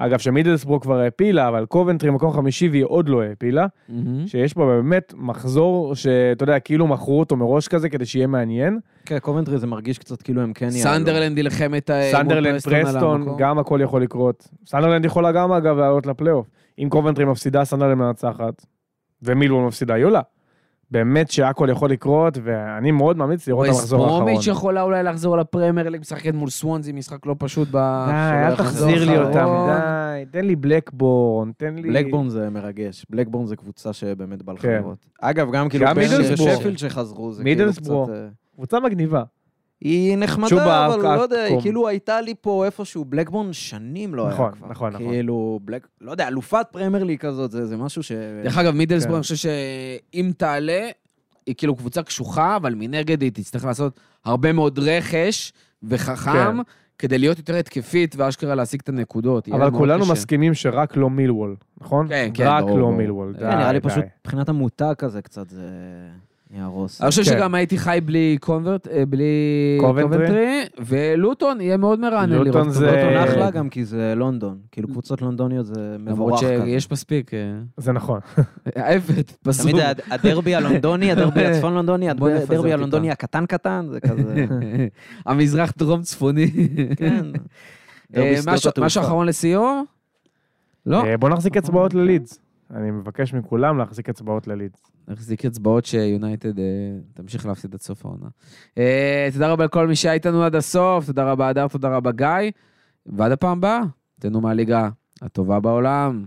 אגב, שמידלסבורו כבר העפילה, אבל קובנטרי מקום חמישי והיא עוד לא העפילה. מהמם. שיש פה באמת מחזור שאתה יודע, כאילו מכרו אותו מראש כזה כדי שיהיה מעניין. כן, קובנטרי זה מרגיש קצת כאילו הם כן יעלו. סנדרלנד נלחמת אה, מול סנדרלנד פרסטון על פרסטון, המקום. גם הכל יכול לקרות. סנדרלנד יכולה גם אגב לעלות לפלייאוף. אם קובנטרי מפסידה, סנדרלנד מנצחת, ומילוול מפסידה, היא עולה. באמת שהכל יכול לקרות, ואני מאוד ממליץ לראות את המחזור האחרון. ברומיץ' יכולה אולי לחזור לפרמייר ליג, משחקת מול סוונזי, משחק לא פשוט ב... די, אל תחזיר לי אותם. די, תן לי בלקבורן, תן לי... בלקבורן זה מרגש. בלקבורן זה קבוצה שבאמת בא לך כן. לראות. אגב, גם כאילו גם ברנלי מידלסבורו. ושפילד שחזרו, זה כאילו. קצת... אה, קבוצה מגניבה. היא נחמדה, אבל לא יודע, היא קום. כאילו הייתה לי פה איפשהו, בלקבורן שנים לא היה נכון, כבר. נכון, נכון. כאילו, בלק... לא יודע, אלופת פרמייר ליג כזאת, זה זה משהו ש... דרך אגב, מידלסבורג, כן. אני חושב שאם תעלה, היא כאילו קבוצה קשוחה, אבל מנגד היא תצטרך לעשות הרבה מאוד רכש וחכם, כן. כדי להיות יותר התקפית ואשכרה להשיג את הנקודות. אבל כולנו קשה. מסכימים שרק לא מילוול, נכון? כן, כן, רק ברור, לא ברור. מילוול, די, כן, נראה לי די. פשוט, מבחינת המותג כזה קצת, זה יהרוס. אני חושב כן. שגם הייתי חי בלי קונברט, אה, בלי קובנטרי. קובנטרי, ולוטון יהיה מאוד מרענן לוטון לראות. זה- אותו. לוטון אה, אחלה גם כי זה לונדון. כאילו קבוצות לונדוניות זה למרות מבורך כזה. שיש מספיק. אה, זה נכון. ההפך, תתפסו. תמיד הד- הדרבי הלונדוני, הדרבי הצפון לונדוני, הדרבי. הלונדוני הקטן קטן, זה כזה... המזרח דרום צפוני. כן. אה, משהו- אחרון לסיום? לא. אה, בוא נחזיק אצבעות ללידס. אני מבקש מכולם להחזיק אצבעות ללידס. נחזיק אצבעות שיונייטד אה, תמשיך להפסיד עד סוף העונה. אה, תודה רבה לכל מי שהיה איתנו עד הסוף, תודה רבה הדר, תודה רבה גיא, ועד הפעם הבאה, תהנו מהליגה הטובה בעולם.